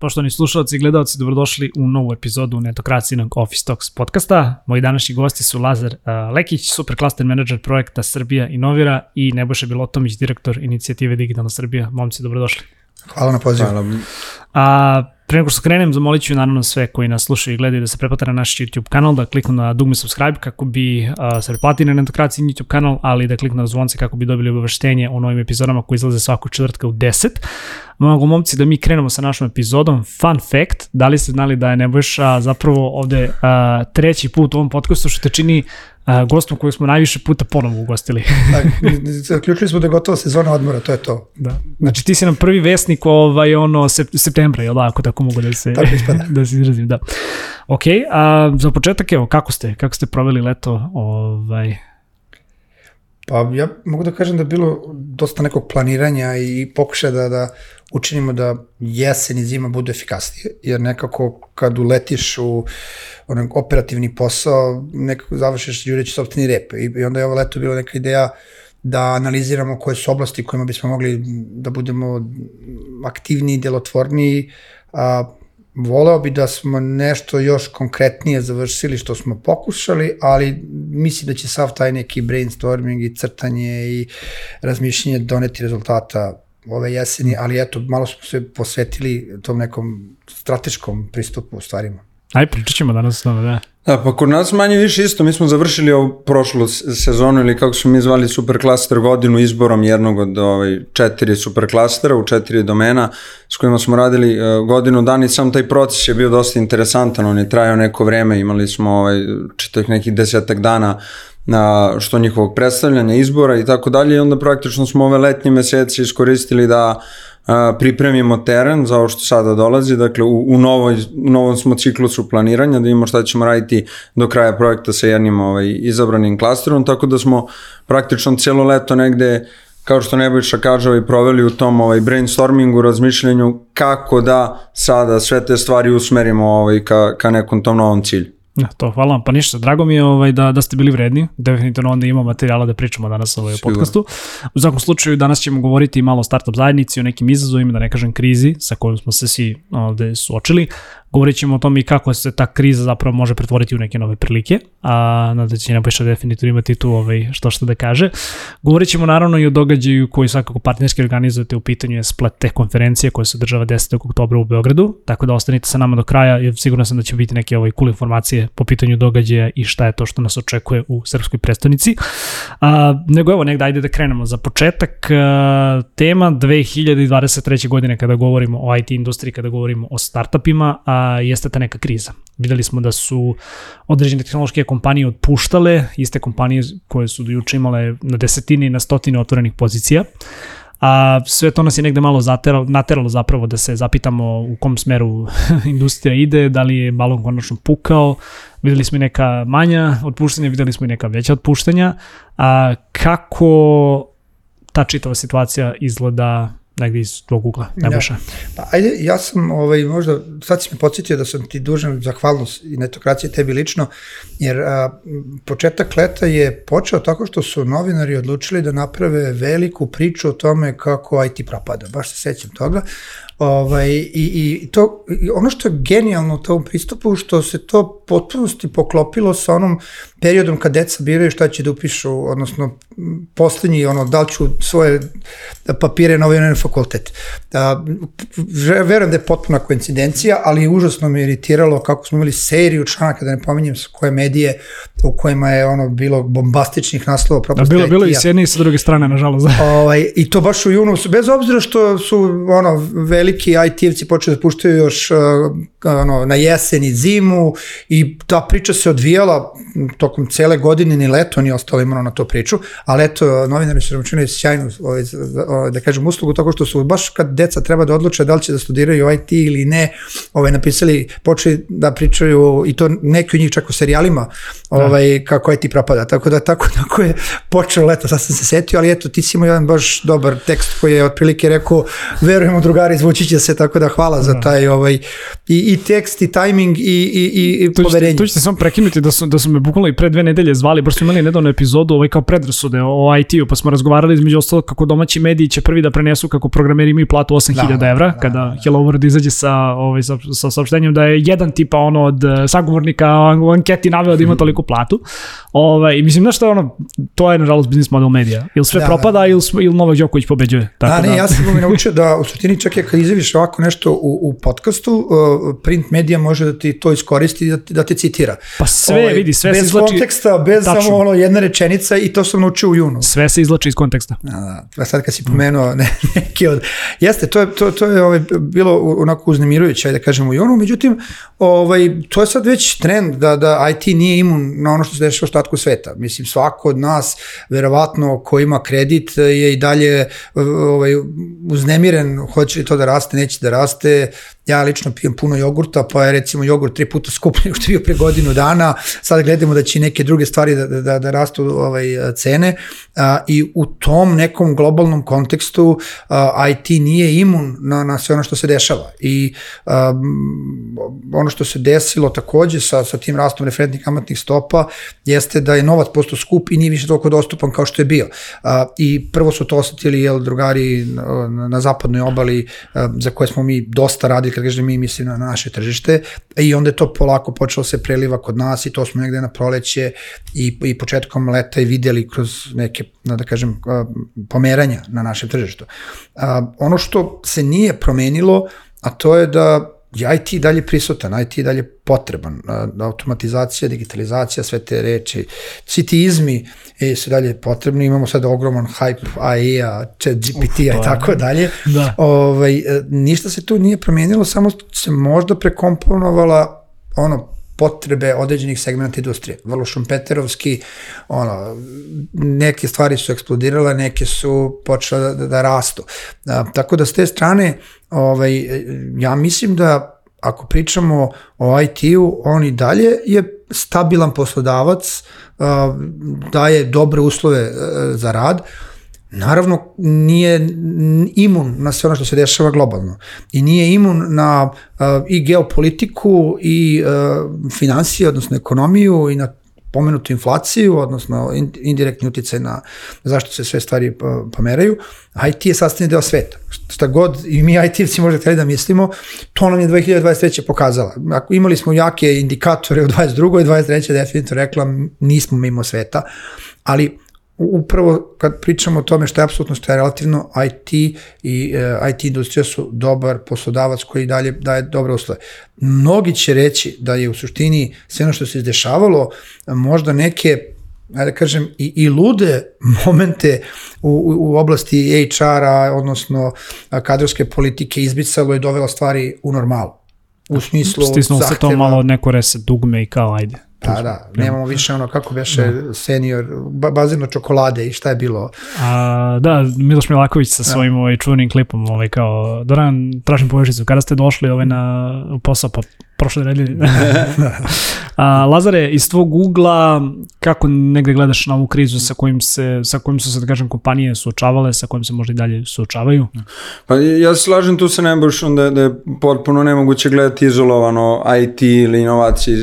Poštovani slušalci i gledalci, dobrodošli u novu epizodu netokracijnog Office Talks podcasta. Moji današnji gosti su Lazar Lekić, superklaster menadžer projekta Srbija Inovira i Nebojša Bilotomić, direktor inicijative Digitalna Srbija. Momci, dobrodošli. Hvala na pozivu. Hvala. A, pre nego što krenem, zamolit ću naravno sve koji nas slušaju i gledaju da se pretplate na naš YouTube kanal, da kliknu na dugme subscribe kako bi a, se pretplatili na netokraciji YouTube kanal, ali da kliknu na zvonce kako bi dobili obaveštenje o novim epizodama koji izlaze svakog četvrtka u 10. Mogu momci da mi krenemo sa našom epizodom. Fun fact, da li ste znali da je Nebojša zapravo ovde a, treći put u ovom podcastu što te čini a, gostom koju smo najviše puta ponovo ugostili. Zaključili smo da je gotovo sezona odmora, to je to. Da. Znači ti si nam prvi vesnik ovaj, ono, sep, septembra, jel da, ako tako mogu da se, da se izrazim, da. Ok, a za početak, evo, kako ste, kako ste proveli leto, ovaj, Pa ja mogu da kažem da je bilo dosta nekog planiranja i pokušaja da, da učinimo da jesen i zima budu efikasnije, jer nekako kad uletiš u onaj operativni posao, nekako završiš jureći sobstveni rep. I, I onda je ovo leto bilo neka ideja da analiziramo koje su oblasti kojima bismo mogli da budemo aktivniji, delotvorniji, a, voleo bi da smo nešto još konkretnije završili što smo pokušali, ali mislim da će sav taj neki brainstorming i crtanje i razmišljanje doneti rezultata ove jeseni, ali eto, malo smo se posvetili tom nekom strateškom pristupu u stvarima. Aj, pričat ćemo danas o tome, da. Da, pa kod nas manje više isto, mi smo završili ovu prošlu sezonu ili kako smo mi zvali superklaster godinu izborom jednog od ovaj, četiri superklastera u četiri domena s kojima smo radili uh, godinu dan i sam taj proces je bio dosta interesantan, on je trajao neko vreme, imali smo ovaj, čitavih nekih desetak dana na što njihovog predstavljanja, izbora i tako dalje i onda praktično smo ove letnje meseci iskoristili da a, pripremimo teren za ovo što sada dolazi, dakle u, u, novoj, u novom smo ciklusu planiranja, da imamo šta ćemo raditi do kraja projekta sa jednim ovaj, izabranim klasterom, tako da smo praktično cijelo leto negde kao što Nebojša kaže, ovaj, proveli u tom ovaj, brainstormingu, razmišljanju kako da sada sve te stvari usmerimo ovaj, ka, ka nekom tom novom cilju. Ja, to, hvala vam. Pa ništa, drago mi je ovaj, da, da ste bili vredni. Definitivno onda imamo materijala da pričamo danas ovaj, o podcastu. U svakom slučaju, danas ćemo govoriti malo o startup zajednici, o nekim izazovima, da ne kažem krizi, sa kojom smo se svi ovde suočili. Govorit ćemo o tome i kako se ta kriza zapravo može pretvoriti u neke nove prilike, a nadam će Nebojša definitivno imati tu ovaj, što što da kaže. Govorit ćemo naravno i o događaju koji svakako partnerski organizujete u pitanju je Split Tech konferencije koja se održava 10. oktobra u Beogradu, tako da ostanite sa nama do kraja, jer sigurno sam da će biti neke ovaj, cool informacije po pitanju događaja i šta je to što nas očekuje u srpskoj prestonici. A, nego evo, negde ajde da krenemo. Za početak, a, tema 2023. godine kada govorimo o IT industriji, kada govorimo o startupima, a jeste ta neka kriza. Videli smo da su određene tehnološke kompanije otpuštale, iste kompanije koje su do juče imale na desetine i na stotine otvorenih pozicija. A sve to nas je negde malo zateralo, nateralo zapravo da se zapitamo u kom smeru industrija ide, da li je balon konačno pukao, videli smo i neka manja otpuštanja, videli smo i neka veća otpuštanja. A kako ta čitava situacija izgleda negdje iz tvog ugla, Nebojša. Ja. Pa ajde, ja sam ovaj, možda, sad si me podsjetio da sam ti dužan zahvalnost i netokracije tebi lično, jer a, početak leta je počeo tako što su novinari odlučili da naprave veliku priču o tome kako IT propada, baš se sećam toga, Ovaj, i, i to, i ono što je genijalno u tom pristupu, što se to potpunosti poklopilo sa onom periodom kad deca biraju šta će da upišu, odnosno poslednji, ono, da li ću svoje papire na ovaj fakultet. Da, verujem da je potpuna koincidencija, ali užasno me iritiralo kako smo imali seriju članaka, da ne pominjem sa koje medije, u kojima je ono bilo bombastičnih naslova Da, bilo, bilo i s jedne i sa druge strane, nažalost. ovaj, I to baš u junu, bez obzira što su ono, veliki IT-evci počeli da puštaju još uh, ono, na jesen i zimu i ta priča se odvijala tokom cele godine, ni leto ni ostalo imano na to priču, ali eto, novinari su učinili sjajnu, ovaj, ovaj, da kažem, uslugu tako što su baš kad deca treba da odluče da li će da studiraju IT ili ne, ovaj, napisali, počeli da pričaju i to neki od njih čak u serijalima, da. ovaj, kako IT propada, tako da tako, tako je počeo leto, sad sam se setio, ali eto, ti si imao jedan baš dobar tekst koji je otprilike rekao, verujemo drugari, zvuči naučit će se, tako da hvala da. za taj ovaj, i, i tekst, i tajming, i, i, i tu poverenje. Tu ćete samo prekinuti da su, da su me bukvalno i pre dve nedelje zvali, baš smo imali nedavnu epizodu ovaj kao predrasude o IT-u, pa smo razgovarali između ostalo kako domaći mediji će prvi da prenesu kako programeri imaju platu 8000 da, evra, da, kada da. Hello World izađe sa, ovaj, sa, sa saopštenjem da je jedan tipa ono od eh, sagovornika u anketi naveo da ima toliko platu. Ovaj, I mislim, znaš što je ono, to je nažalost biznis model medija. Ili sve da, propada, da. ili, ili Novak Đoković pobeđuje. Tako da, ne, da. ja sam mi naučio da u suštini čak je kad izjaviš ovako nešto u, u podcastu, uh, print medija može da ti to iskoristi i da, da te citira. Pa sve, ovaj, vidi, sve se izlači... Bez konteksta, bez tačno. samo ono jedna rečenica i to sam naučio u junu. Sve se izlači iz konteksta. Da, da. A sad kad si pomenuo ne, neki od... Jeste, to je, to, to je ovaj, bilo onako uznemirujuće, ajde da kažem u junu, međutim, ovaj, to je sad već trend da, da IT nije imun na ono što se dešava u ostatku sveta. Mislim, svako od nas, verovatno, ko ima kredit, je i dalje ovaj, uznemiren, hoće li to da raste, neće da raste, Ja lično pijem puno jogurta, pa je recimo jogurt tri puta skuplji nego što je bio pre godinu dana. Sad gledamo da će neke druge stvari da, da, da rastu ovaj, cene a, i u tom nekom globalnom kontekstu a, IT nije imun na, na sve ono što se dešava. I a, ono što se desilo takođe sa, sa tim rastom referentnih kamatnih stopa jeste da je novac posto skup i nije više toliko dostupan kao što je bio. A, I prvo su to osetili jel, drugari na, na zapadnoj obali za koje smo mi dosta radili kad kažem mi mislim na naše tržište i onda je to polako počelo se preliva kod nas i to smo negde na proleće i, i početkom leta i videli kroz neke, da kažem, pomeranja na našem tržištu. Ono što se nije promenilo, a to je da je IT dalje prisutan, IT dalje potreban, automatizacija, digitalizacija, sve te reči, svi ti izmi e, su dalje potrebni, imamo sad ogroman hype AI-a, chat GPT-a i pa, tako dalje. Da. Ovaj, e, ništa se tu nije promenilo, samo se možda prekomponovala ono, potrebe određenih segmenta industrije. Vrlo šumpeterovski, ono, neke stvari su eksplodirale, neke su počele da, da, rastu. A, tako da s te strane, ovaj, ja mislim da ako pričamo o IT-u, on i dalje je stabilan poslodavac, daje dobre uslove za rad, naravno nije imun na sve ono što se dešava globalno i nije imun na uh, i geopolitiku i uh, financije, odnosno ekonomiju i na pomenutu inflaciju, odnosno indirektni uticaj na zašto se sve stvari pomeraju. IT je sastavni deo sveta. Šta god i mi IT-evci možda hteli da mislimo, to nam je 2023. pokazala. Ako imali smo jake indikatore u 22. i 23. definitivno rekla nismo mimo sveta, ali upravo kad pričamo o tome što je apsolutno što je relativno IT i uh, e, IT industrija su dobar poslodavac koji dalje daje dobre uslove. Mnogi će reći da je u suštini sve ono što se izdešavalo možda neke ajde da kažem, i, i lude momente u, u, oblasti HR-a, odnosno kadrovske politike izbicalo i dovelo stvari u normalu. U smislu Stisnulo se to malo neko reset dugme i kao ajde. Pa da, nemamo više ono kako beše da. senior, ba, bazirno čokolade i šta je bilo. A, da, Miloš Milaković sa da. svojim ovaj, čuvenim klipom, ovaj, kao, Doran, tražim povežicu, kada ste došli ovaj, na posao, pa prošle nedelje. A, Lazare, iz tvog ugla, kako negde gledaš na ovu krizu sa kojim, se, sa kojim su se, da kažem, kompanije suočavale, sa kojim se možda i dalje suočavaju? Pa ja se slažem tu sa Nebojšom da, da je potpuno nemoguće gledati izolovano IT ili inovacije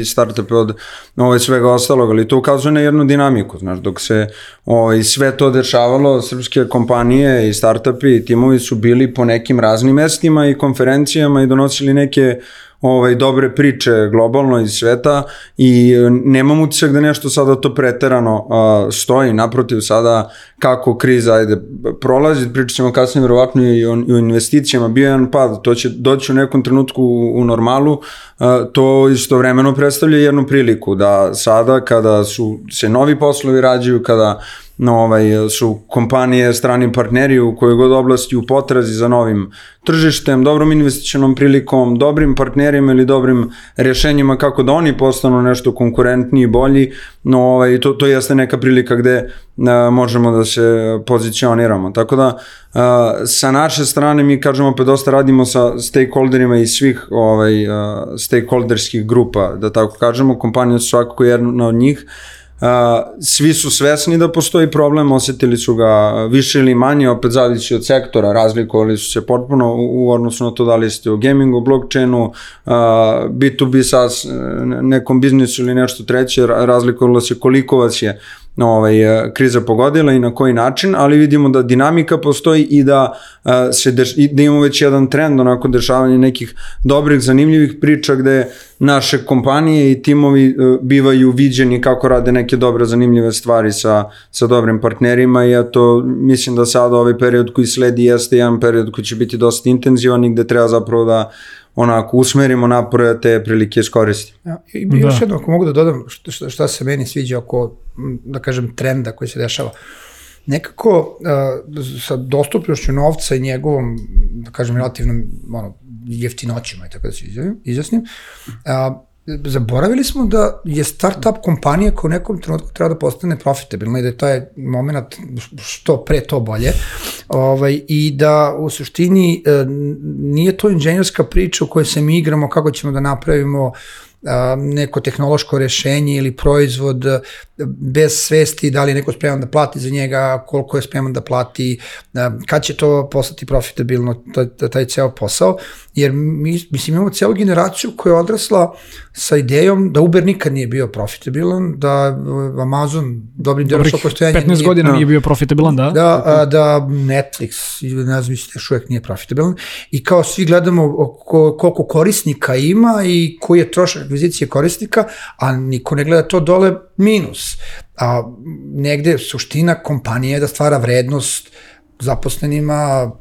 i startupe od ovaj, svega ostalog, ali to ukazuje na jednu dinamiku, znaš, dok se ovaj, sve to dešavalo, srpske kompanije i startupi i timovi su bili po nekim raznim mestima i konferencijama i donosili neke ovaj, dobre priče globalno iz sveta i e, nemam utisak da nešto sada to preterano a, stoji, naprotiv sada kako kriza ajde prolazi, pričat ćemo kasnije verovatno i o, i o investicijama, bio jedan pad, to će doći u nekom trenutku u, u normalu, a, to istovremeno predstavlja jednu priliku da sada kada su se novi poslovi rađaju, kada no, ovaj, su kompanije, strani partneri u kojoj god oblasti u potrazi za novim tržištem, dobrom investicionom prilikom, dobrim partnerima ili dobrim rešenjima kako da oni postanu nešto konkurentniji i bolji, no ovaj, to, to jeste neka prilika gde a, možemo da se pozicioniramo. Tako da a, sa naše strane mi kažemo pa dosta radimo sa stakeholderima iz svih ovaj, a, stakeholderskih grupa, da tako kažemo, kompanija su svakako jedna od njih, svi su svesni da postoji problem, osetili su ga više ili manje, opet zavisi od sektora, razlikovali su se potpuno u, u odnosu na to da li ste u gamingu, blockchainu, B2B SaaS, nekom biznisu ili nešto treće, razlikovalo se koliko vas je ovaj, e, kriza pogodila i na koji način, ali vidimo da dinamika postoji i da, uh, se deš, i da imamo već jedan trend onako dešavanja nekih dobrih, zanimljivih priča gde naše kompanije i timovi uh, bivaju viđeni kako rade neke dobre, zanimljive stvari sa, sa dobrim partnerima i eto, mislim da sada ovaj period koji sledi jeste jedan period koji će biti dosta intenzivan i gde treba zapravo da onako usmerimo napore da te prilike iskoristimo. Ja, I da. još jedno, ako mogu da dodam šta, šta se meni sviđa oko, da kažem, trenda koji se dešava. Nekako uh, sa dostupnošću novca i njegovom, da kažem, relativnom ono, jeftinoćima i tako da se izjasnim, uh, zaboravili smo da je startup kompanija koja u nekom trenutku treba da postane profitabilna i da je taj moment što pre to bolje ovaj, i da u suštini e, nije to inženjerska priča u kojoj se mi igramo kako ćemo da napravimo neko tehnološko rešenje ili proizvod bez svesti da li je neko spreman da plati za njega, koliko je spreman da plati, kad će to postati profitabilno, taj, taj ceo posao, jer mi, mislim, imamo celu generaciju koja je odrasla sa idejom da Uber nikad nije bio profitabilan, da Amazon dobrim delom što postojanje 15 nije, godina nije bio profitabilan, da? Da, a, da Netflix, ne znam, mislim, još uvek nije profitabilan i kao svi gledamo koliko korisnika ima i koji je trošak akvizicije korisnika, a niko ne gleda to dole minus. A negde suština kompanije je da stvara vrednost zaposlenima,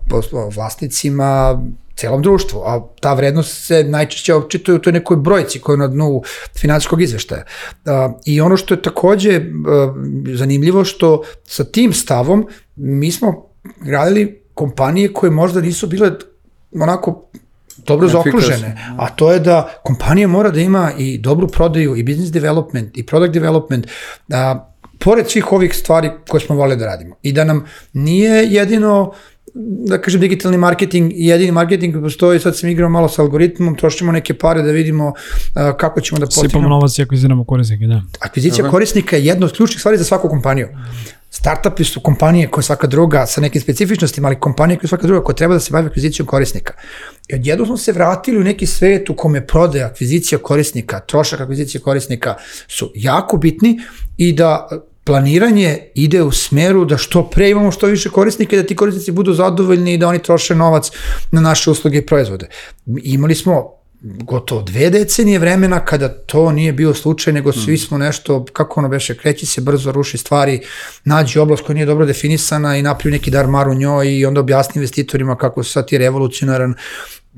vlasnicima, celom društvu, a ta vrednost se najčešće opčituje u toj nekoj brojci koja je na dnu financijskog izveštaja. I ono što je takođe zanimljivo što sa tim stavom mi smo gradili kompanije koje možda nisu bile onako dobro zaokružene, a to je da kompanija mora da ima i dobru prodaju, i business development, i product development, a, pored svih ovih stvari koje smo voleli da radimo. I da nam nije jedino da kažem, digitalni marketing, jedini marketing koji postoji, sad sam igrao malo sa algoritmom, trošimo neke pare da vidimo uh, kako ćemo da postignemo. Sipamo novac i akviziramo korisnike, da. Akvizicija korisnika je jedna od ključnih stvari za svaku kompaniju. Startupi su kompanije koje svaka druga sa nekim specifičnostima, ali kompanije koje svaka druga koja treba da se bavi akvizicijom korisnika. I odjedno smo se vratili u neki svet u kome prode akvizicija korisnika, trošak akvizicije korisnika su jako bitni i da planiranje ide u smeru da što pre imamo što više korisnika i da ti korisnici budu zadovoljni i da oni troše novac na naše usluge i proizvode. Imali smo gotovo dve decenije vremena kada to nije bio slučaj, nego svi mm. smo nešto, kako ono beše, kreći se brzo, ruši stvari, nađi oblast koja nije dobro definisana i napravi neki dar mar u njoj i onda objasni investitorima kako su sad ti revolucionaran.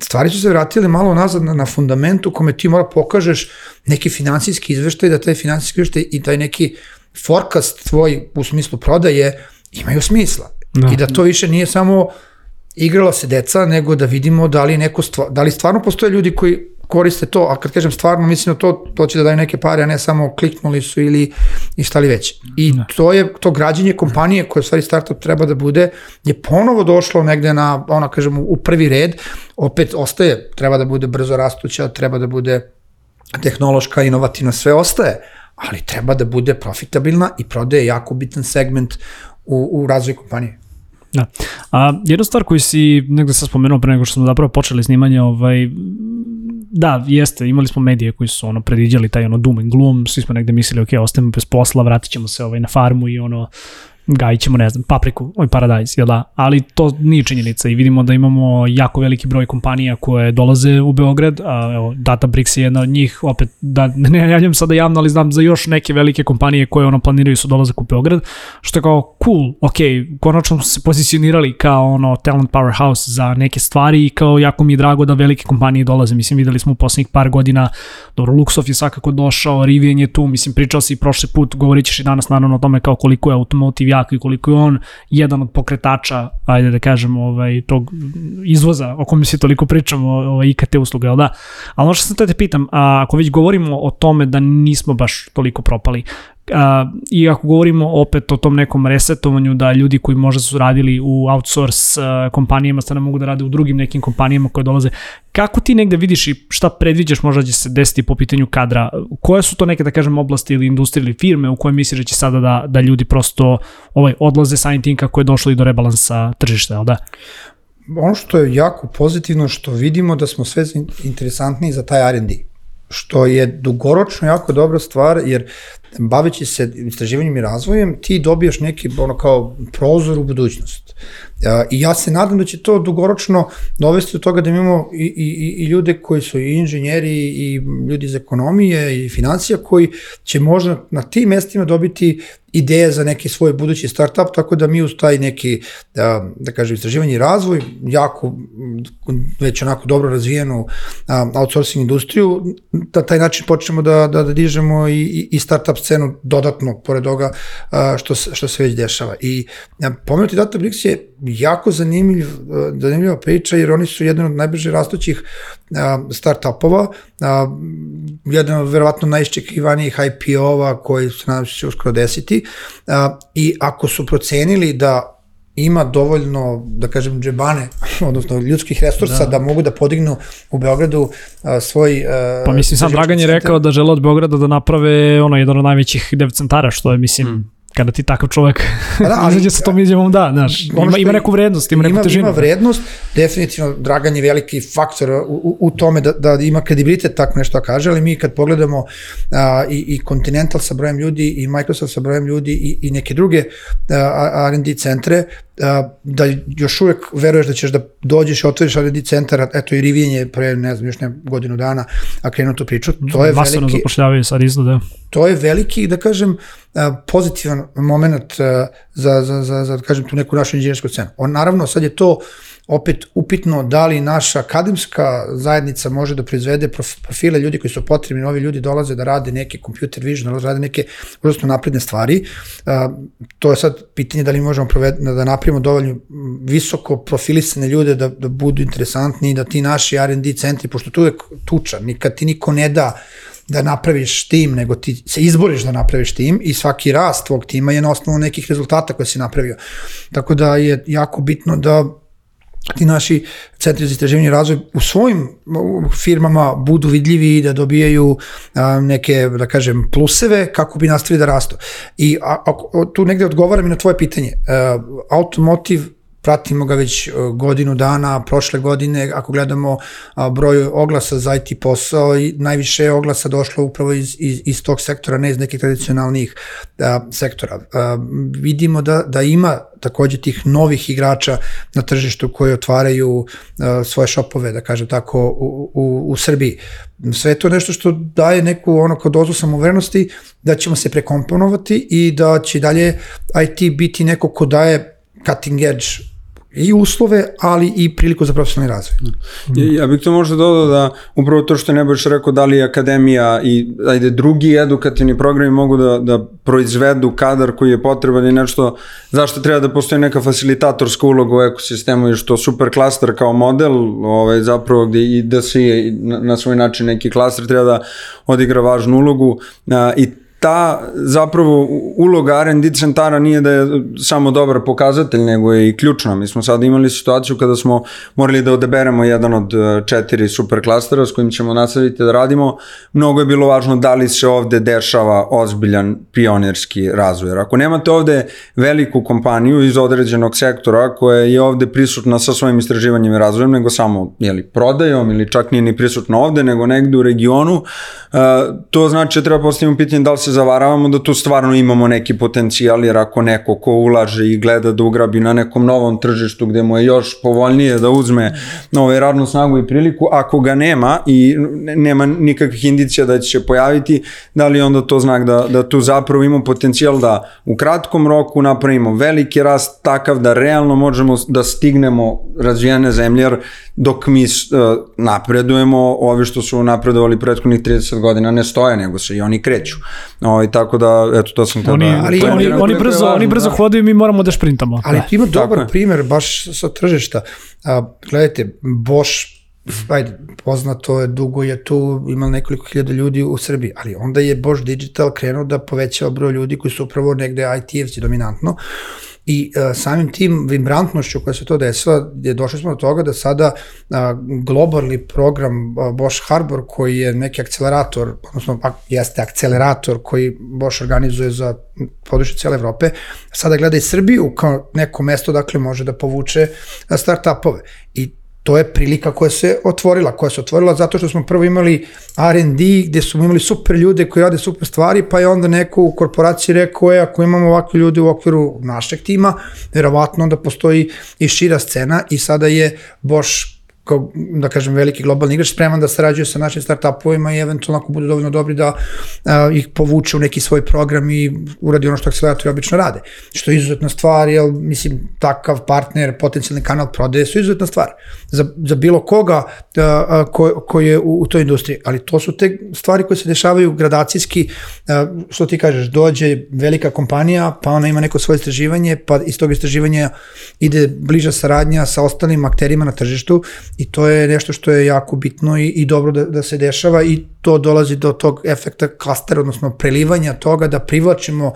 Stvari su se vratile malo nazad na, na fundamentu kome ti mora pokažeš neki finansijski izveštaj, da taj finansijski izveštaj i taj neki forecast tvoj u smislu prodaje imaju smisla. Da. I da to više nije samo igrala se deca, nego da vidimo da li, neko stva, da li stvarno postoje ljudi koji koriste to, a kad kažem stvarno, mislim da to, to će da daju neke pare, a ne samo kliknuli su ili i šta li već. I da. to je to građenje kompanije koje u stvari startup treba da bude, je ponovo došlo negde na, ona kažem, u prvi red, opet ostaje, treba da bude brzo rastuća, treba da bude tehnološka, inovativna, sve ostaje, ali treba da bude profitabilna i prodaje jako bitan segment u, u razvoju kompanije. Da. A jedna stvar koju si negde sam spomenuo pre nego što smo zapravo počeli snimanje, ovaj, da, jeste, imali smo medije koji su ono predviđali taj ono doom and gloom, svi smo negde mislili, ok, ostajemo bez posla, vratit ćemo se ovaj, na farmu i ono, gajit ćemo, ne znam, papriku, ovaj paradajz, jel da? Ali to nije činjenica i vidimo da imamo jako veliki broj kompanija koje dolaze u Beograd, a evo, Databricks je jedna od njih, opet, da ne javljam sada javno, ali znam za još neke velike kompanije koje ono planiraju su dolazak u Beograd, što je kao cool, ok, konačno smo se pozicionirali kao ono talent powerhouse za neke stvari i kao jako mi je drago da velike kompanije dolaze, mislim videli smo u poslednjih par godina, dobro, Luxof je svakako došao, Rivian je tu, mislim pričao si prošli put, govorit ćeš i danas naravno o tome kao koliko je automotive jak i koliko je on jedan od pokretača, ajde da kažem, ovaj, tog izvoza o kome se toliko pričamo, ovaj, IKT usluga, da? Ali ono što sam te pitam, a, ako već govorimo o tome da nismo baš toliko propali, A, I ako govorimo opet o tom nekom resetovanju da ljudi koji možda su radili u outsource a, kompanijama sada mogu da rade u drugim nekim kompanijama koje dolaze, kako ti negde vidiš i šta predviđaš možda će se desiti po pitanju kadra? Koje su to neke, da kažem, oblasti ili industrije ili firme u koje misliš da će sada da, da ljudi prosto ovaj, odlaze sa tim kako je došlo i do rebalansa tržišta, da? Ono što je jako pozitivno što vidimo da smo sve interesantniji za taj R&D što je dugoročno jako dobra stvar, jer baveći se istraživanjem i razvojem, ti dobijaš neki ono kao prozor u budućnost. I ja se nadam da će to dugoročno dovesti do toga da imamo i, i, i ljude koji su i inženjeri i ljudi iz ekonomije i financija koji će možda na tim mestima dobiti ideje za neki svoj budući startup, tako da mi uz taj neki, da, da kažem, istraživanje i razvoj, jako, već onako dobro razvijenu outsourcing industriju, da taj način počnemo da, da, da dižemo i, i startup scenu dodatno, pored toga što, što se već dešava. I pomenuti Databricks je jako zanimljiv, zanimljiva priča, jer oni su jedan od najbrže rastućih startupova, jedan od verovatno najiščekivanijih IPO-ova koji se nadam se će uskoro desiti i ako su procenili da ima dovoljno, da kažem, džebane, odnosno ljudskih resursa da, da mogu da podignu u Beogradu a, svoj... A, pa mislim, sam Dragan je rekao da žele od Beograda da naprave ono, jedan od najvećih dev centara, što je, mislim, hmm kada ti takav čovek da, ali, izađe sa tom izjavom, da, znaš, ima, ima neku vrednost, ima, ima neku težinu. Ima vrednost, definitivno Dragan je veliki faktor u, u tome da, da ima kredibilitet tako nešto da kaže, ali mi kad pogledamo a, i, i Continental sa brojem ljudi i Microsoft sa brojem ljudi i, i neke druge R&D centre, da još uvek veruješ da ćeš da dođeš i otvoriš R&D centar, eto i Rivijen je pre, ne znam, još ne godinu dana, a krenu tu priču, to je Masano veliki... zapošljavaju sad izgleda. To je veliki, da kažem, pozitivan moment za, za, za, za, da kažem, tu neku našu inženjersku cenu. On, naravno, sad je to opet upitno da li naša akademska zajednica može da proizvede profile ljudi koji su potrebni, novi ljudi dolaze da rade neke computer vision, da rade neke užasno napredne stvari. to je sad pitanje da li možemo da napravimo dovoljno visoko profilisane ljude da, da budu interesantni, da ti naši R&D centri, pošto tu je tuča, nikad ti niko ne da da napraviš tim, nego ti se izboriš da napraviš tim i svaki rast tvog tima je na osnovu nekih rezultata koje si napravio. Tako da je jako bitno da ti naši centri za istraživanje razvoj u svojim firmama budu vidljivi i da dobijaju a, neke, da kažem, pluseve kako bi nastavili da rastu. I a, a, tu negde odgovaram i na tvoje pitanje. A, automotive pratimo ga već e, godinu dana, prošle godine, ako gledamo broj oglasa za IT posao, najviše je oglasa došlo upravo iz, iz, iz tog sektora, ne iz nekih tradicionalnih a, sektora. A, vidimo da, da ima takođe tih novih igrača na tržištu koji otvaraju a, svoje šopove, da kažem tako, u, u, u Srbiji. Sve to nešto što daje neku ono kao dozu samovernosti da ćemo se prekomponovati i da će dalje IT biti neko ko daje cutting edge i uslove, ali i priliku za profesionalni razvoj. Ja, ja bih to možda dodao da upravo to što ne boš rekao da li akademija i ajde drugi edukativni programi mogu da, da proizvedu kadar koji je potreban i nešto zašto treba da postoji neka facilitatorska uloga u ekosistemu i što super klaster kao model ovaj, zapravo gde i da svi na, na svoj način neki klaster treba da odigra važnu ulogu a, i ta zapravo uloga R&D centara nije da je samo dobar pokazatelj, nego je i ključna. Mi smo sad imali situaciju kada smo morali da odeberemo jedan od e, četiri super klastera s kojim ćemo nastaviti da radimo. Mnogo je bilo važno da li se ovde dešava ozbiljan pionirski razvoj. Ako nemate ovde veliku kompaniju iz određenog sektora koja je ovde prisutna sa svojim istraživanjem i razvojem, nego samo jeli, prodajom ili čak nije ni prisutna ovde, nego negde u regionu, e, to znači da treba postaviti pitanje da li se zavaravamo da tu stvarno imamo neki potencijal, jer ako neko ko ulaže i gleda da ugrabi na nekom novom tržištu gde mu je još povoljnije da uzme nove radnu snagu i priliku, ako ga nema i nema nikakvih indicija da će se pojaviti, da li onda to znak da, da tu zapravo imamo potencijal da u kratkom roku napravimo veliki rast takav da realno možemo da stignemo razvijene zemlje, jer dok mi uh, napredujemo, ovi što su napredovali prethodnih 30 godina ne stoje, nego se i oni kreću. Ovaj tako da eto to sam oni, da ali, oni, oni brzo važno, oni brzo da. hodaju mi moramo da šprintamo. Ali da. ima dobar primer baš sa tržišta. A, gledajte, Bosch ajde, poznato je, dugo je tu, ima nekoliko hiljada ljudi u Srbiji, ali onda je Bosch Digital krenuo da povećava broj ljudi koji su upravo negde IT-evci dominantno I uh, samim tim vibrantnošću koja se to desila, je došli smo do toga da sada uh, globalni program uh, Bosch Harbor, koji je neki akcelerator, odnosno a, jeste akcelerator koji Bosch organizuje za područje cijele Evrope, sada gleda i Srbiju kao neko mesto dakle može da povuče start-upove. I to je prilika koja se otvorila, koja se otvorila zato što smo prvo imali R&D gde smo imali super ljude koji rade super stvari, pa je onda neko u korporaciji rekao, je, ako imamo ovakve ljude u okviru našeg tima, verovatno onda postoji i šira scena i sada je Bosch kao, da kažem, veliki globalni igrač spreman da sarađuje sa našim startupovima i eventualno ako budu dovoljno dobri da a, ih povuče u neki svoj program i uradi ono što akceleratori obično rade. Što je izuzetna stvar, jer, mislim, takav partner, potencijalni kanal prodaje su izuzetna stvar. Za, za bilo koga a, a, ko, ko je u, u toj industriji. Ali to su te stvari koje se dešavaju gradacijski, a, što ti kažeš, dođe velika kompanija, pa ona ima neko svoje istraživanje, pa iz tog istraživanja ide bliža saradnja sa ostalim akterima na tržištu I to je nešto što je jako bitno i, i dobro da, da se dešava i to dolazi do tog efekta klastera, odnosno prelivanja toga da privlačimo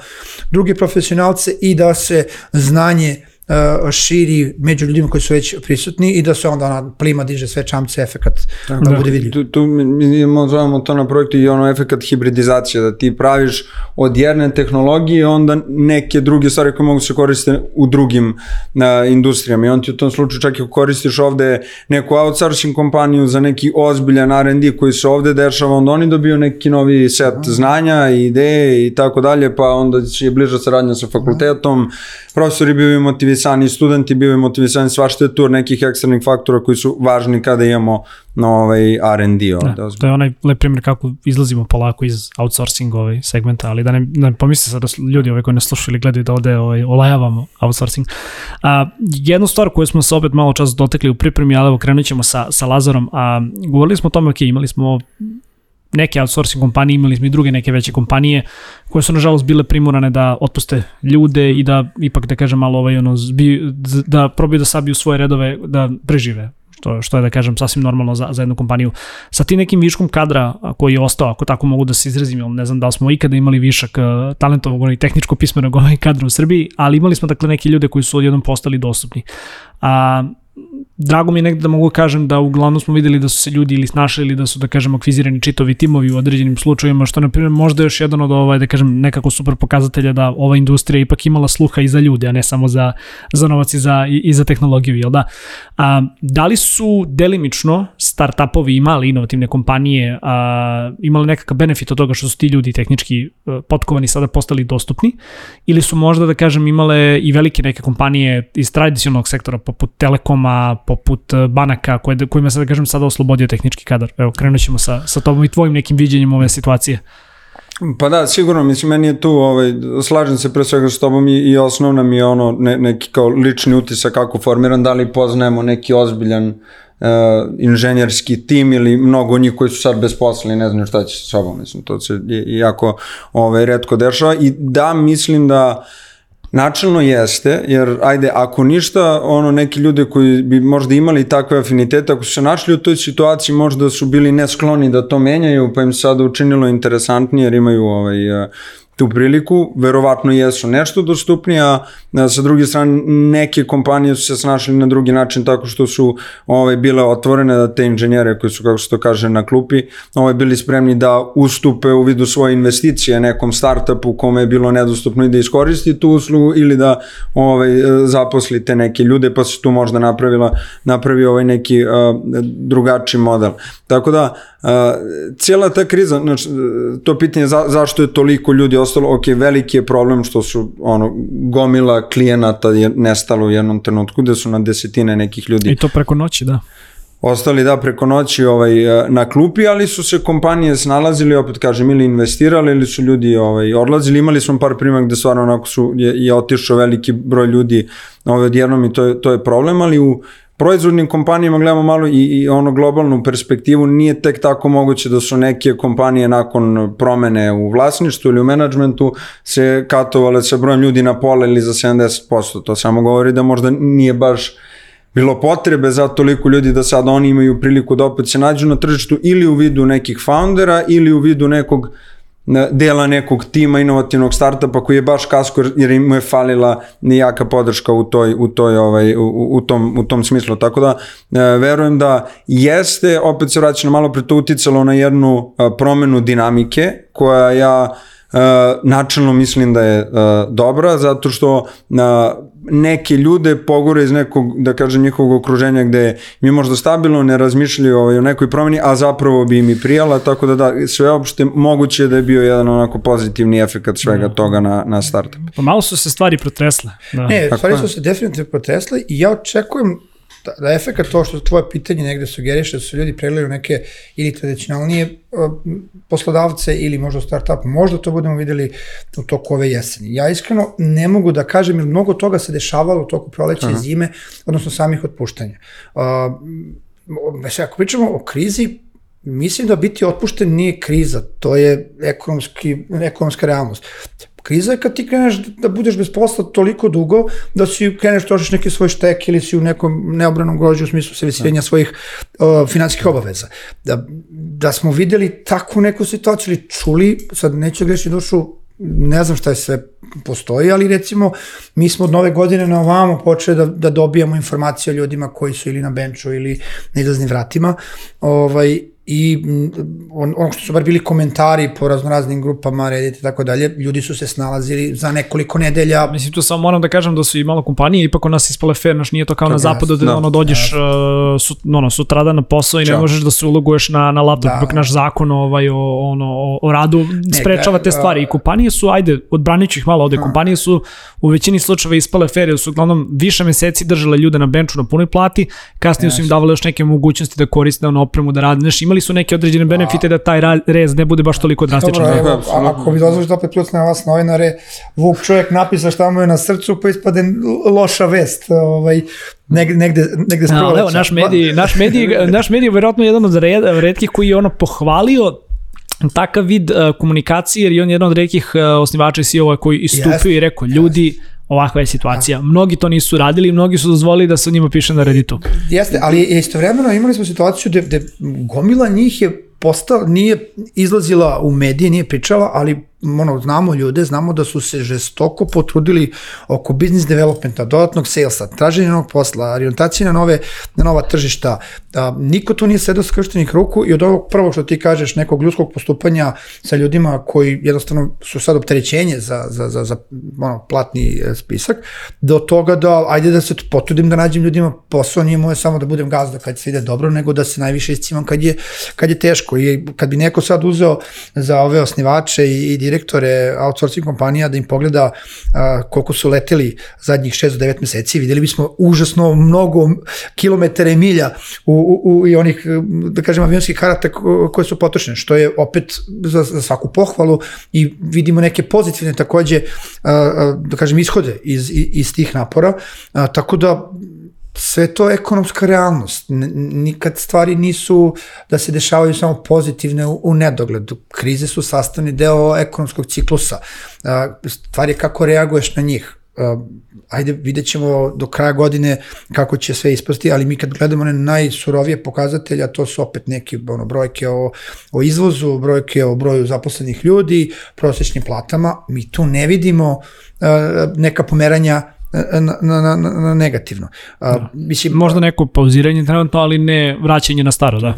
druge profesionalce i da se znanje uh, širi među ljudima koji su već prisutni i da se onda ona plima diže sve čamce efekat Tako, da, da bude vidljiv. Tu, tu mi zovemo to na projektu i ono efekat hibridizacije, da ti praviš od jedne tehnologije onda neke druge stvari koje mogu se koristiti u drugim uh, industrijama i on ti u tom slučaju čak i koristiš ovde neku outsourcing kompaniju za neki ozbiljan R&D koji se ovde dešava, onda oni dobiju neki novi set Aha. znanja i ideje i tako dalje, pa onda će bliža saradnja sa fakultetom, profesori bivaju motivisani, studenti bivaju motivisani, svašta je tu nekih eksternih faktora koji su važni kada imamo na ovaj R&D. Ovaj, da, to je onaj lep primjer kako izlazimo polako iz outsourcing ovaj segmenta, ali da ne, da ne pomisli sad da ljudi ovaj koji ne slušaju ili gledaju da ovde ovaj, olajavamo outsourcing. A, jednu stvar koju smo se opet malo čas dotekli u pripremi, ali evo krenut ćemo sa, sa Lazarom, a govorili smo o tome, ok, imali smo neke outsourcing kompanije, imali smo i druge neke veće kompanije koje su nažalost bile primorane da otpuste ljude i da ipak da kažem malo ovaj ono zbi, da probaju da sabiju svoje redove da prežive što, što je da kažem sasvim normalno za, za jednu kompaniju. Sa tim nekim viškom kadra koji je ostao, ako tako mogu da se izrazim, ne znam da li smo ikada imali višak uh, talentovog i tehničko pismenog ovaj kadra u Srbiji, ali imali smo dakle neke ljude koji su odjednom postali dostupni. A, drago mi je negde da mogu da kažem da uglavnom smo videli da su se ljudi ili snašli ili da su da kažem akvizirani čitovi timovi u određenim slučajevima što na primjer možda još jedan od ovaj da kažem nekako super pokazatelja da ova industrija ipak imala sluha i za ljude a ne samo za za novac i za i, i za tehnologiju jel da? A, da li su delimično startupovi imali inovativne kompanije a, imali nekakav benefit od toga što su ti ljudi tehnički e, potkovani sada postali dostupni ili su možda da kažem imale i velike neke kompanije iz tradicionalnog sektora poput Telekoma poput e, banaka koje, kojima se da kažem sada oslobodio tehnički kadar. Evo, krenut ćemo sa, sa tobom i tvojim nekim viđenjem ove situacije. Pa da, sigurno, mislim, meni je tu, ovaj, slažem se pre svega s tobom i, i osnovna mi je ono, ne, neki kao lični utisak kako formiran, da li poznajemo neki ozbiljan uh, inženjerski tim ili mnogo njih koji su sad bez posla i ne znaju šta će sa sobom, mislim, to se jako ovaj, redko dešava i da, mislim da uh, Načelno jeste, jer ajde, ako ništa, ono neki ljude koji bi možda imali takve afinitete, ako su se našli u toj situaciji, možda su bili neskloni da to menjaju, pa im sada učinilo interesantnije jer imaju ovaj, tu priliku, verovatno jesu nešto dostupnije, a sa druge strane neke kompanije su se snašli na drugi način tako što su ovaj, bile otvorene da te inženjere koji su, kako se to kaže, na klupi, ovaj, bili spremni da ustupe u vidu svoje investicije nekom startupu kome je bilo nedostupno i da iskoristi tu uslugu ili da ovaj, zaposlite neke ljude pa se tu možda napravila, napravi ovaj neki uh, drugačiji model. Tako da, uh, cijela ta kriza, znači, to pitanje za, zašto je toliko ljudi ok, veliki je problem što su ono, gomila klijenata je nestalo u jednom trenutku, gde su na desetine nekih ljudi. I to preko noći, da ostali da preko noći ovaj, na klupi, ali su se kompanije snalazili, opet kažem, ili investirali, ili su ljudi ovaj, odlazili. Imali smo par primjer gde stvarno onako su, je, je otišao veliki broj ljudi ovaj, odjednom i to je, to je problem, ali u proizvodnim kompanijama gledamo malo i, i ono globalnu perspektivu, nije tek tako moguće da su neke kompanije nakon promene u vlasništvu ili u menadžmentu se katovale sa brojem ljudi na pola ili za 70%. To samo govori da možda nije baš bilo potrebe za toliko ljudi da sad oni imaju priliku da opet se nađu na tržištu ili u vidu nekih foundera ili u vidu nekog dela nekog tima inovativnog startupa koji je baš kasko jer im je falila nijaka podrška u toj u toj ovaj u, u tom u tom smislu. Tako da e, verujem da jeste opet se vraćam malo pre to uticalo na jednu a, promenu dinamike koja ja načelno mislim da je uh, dobra zato što uh, neke ljude pogore iz nekog, da kažem, njihovog okruženja gde mi možda stabilno ne razmišljaju ovaj, o nekoj promeni, a zapravo bi mi prijala, tako da da, sveopšte moguće da je bio jedan onako pozitivni efekt svega mm. toga na, na startup. Pa malo su se stvari protresle. Da. Ne, stvari su se definitivno protresle i ja očekujem da, da efekt to što tvoje pitanje negde sugeriše da su ljudi pregledaju neke ili tradicionalnije poslodavce ili možda startup, možda to budemo videli u toku ove jeseni. Ja iskreno ne mogu da kažem, jer mnogo toga se dešavalo u toku proleća i zime, odnosno samih otpuštanja. Uh, ako pričamo o krizi, mislim da biti otpušten nije kriza, to je ekonomski, ekonomska realnost. Kriza je kad ti kreneš da budeš bez posla toliko dugo da si kreneš trošiš neki svoj štek ili si u nekom neobranom grožju u smislu servisiranja da. svojih uh, finansijskih obaveza. Da, da smo videli takvu neku situaciju ili čuli, sad neću grešiti dušu, ne znam šta je sve postoji, ali recimo mi smo od nove godine na ovamo počeli da, da dobijamo informacije o ljudima koji su ili na benču ili na izlaznim vratima ovaj, i on, ono što su bar bili komentari po raznoraznim grupama, Reddit i tako dalje, ljudi su se snalazili za nekoliko nedelja. Mislim, tu samo moram da kažem da su i malo kompanije, ipak od nas ispale fair, naš nije to kao to na zapadu da, da ono dođeš da. uh, su, ono, sutradan na posao i ne možeš da se uloguješ na, na laptop, da. ipak naš zakon ovaj, o, ono, o, o radu sprečava te stvari i kompanije su, ajde, odbranit ću ih malo ovde, kompanije su u većini slučajeva ispale fair, jer su uglavnom više meseci držale ljude na benču na punoj plati, kasnije yes. su im davale još neke mogućnosti da koriste ono opremu da rade, znaš, imali su neke određene benefite da taj rez ne bude baš toliko drastičan. Dobro, evo, ako mi dozvolite opet plus na vas novinare, Vuk čovjek napisa šta mu je na srcu, pa ispade loša vest. Ovaj, negde, negde, negde s Evo, naš medij, naš medij, naš medij je verovatno jedan od red, redkih koji je ono pohvalio takav vid uh, komunikacije, jer je on jedan od redkih uh, osnivača i CEO koji istupio yes. i rekao, ljudi, yes ovakva je situacija. Da. Mnogi to nisu radili, mnogi su dozvolili da se o njima piše na Redditu. Jeste, ali istovremeno imali smo situaciju gde, gde gomila njih je postala, nije izlazila u medije, nije pričala, ali ono, znamo ljude, znamo da su se žestoko potrudili oko business developmenta, dodatnog salesa, traženja novog posla, orientacije na, nove, na nova tržišta. A, niko tu nije sedao skrštenih ruku i od ovog prvo što ti kažeš, nekog ljudskog postupanja sa ljudima koji jednostavno su sad opterećenje za, za, za, za ono, platni e, spisak, do toga da, ajde da se potrudim da nađem ljudima posao, nije moje samo da budem gazda kad se ide dobro, nego da se najviše iscimam kad je, kad je teško. I kad bi neko sad uzeo za ove osnivače i, i direktore outsourcing kompanija da im pogleda a, koliko su leteli zadnjih 6 do 9 meseci, videli bismo užasno mnogo kilometara i milja u, u, u i onih, da kažem, avionskih karata koje su potrošene, što je opet za, za svaku pohvalu i vidimo neke pozitivne takođe, a, a, da kažem, ishode iz, iz tih napora, a, tako da sve to ekonomska realnost. Nikad stvari nisu da se dešavaju samo pozitivne u, u nedogledu. Krize su sastavni deo ekonomskog ciklusa. Stvar je kako reaguješ na njih. Ajde, vidjet ćemo do kraja godine kako će sve ispasti, ali mi kad gledamo one najsurovije pokazatelja, to su opet neke ono, brojke o, o izvozu, brojke o broju zaposlenih ljudi, prosečnim platama. Mi tu ne vidimo neka pomeranja na, na, na, na negativno. A, da. mislim, Možda neko pauziranje trenutno, ali ne vraćanje na staro, da.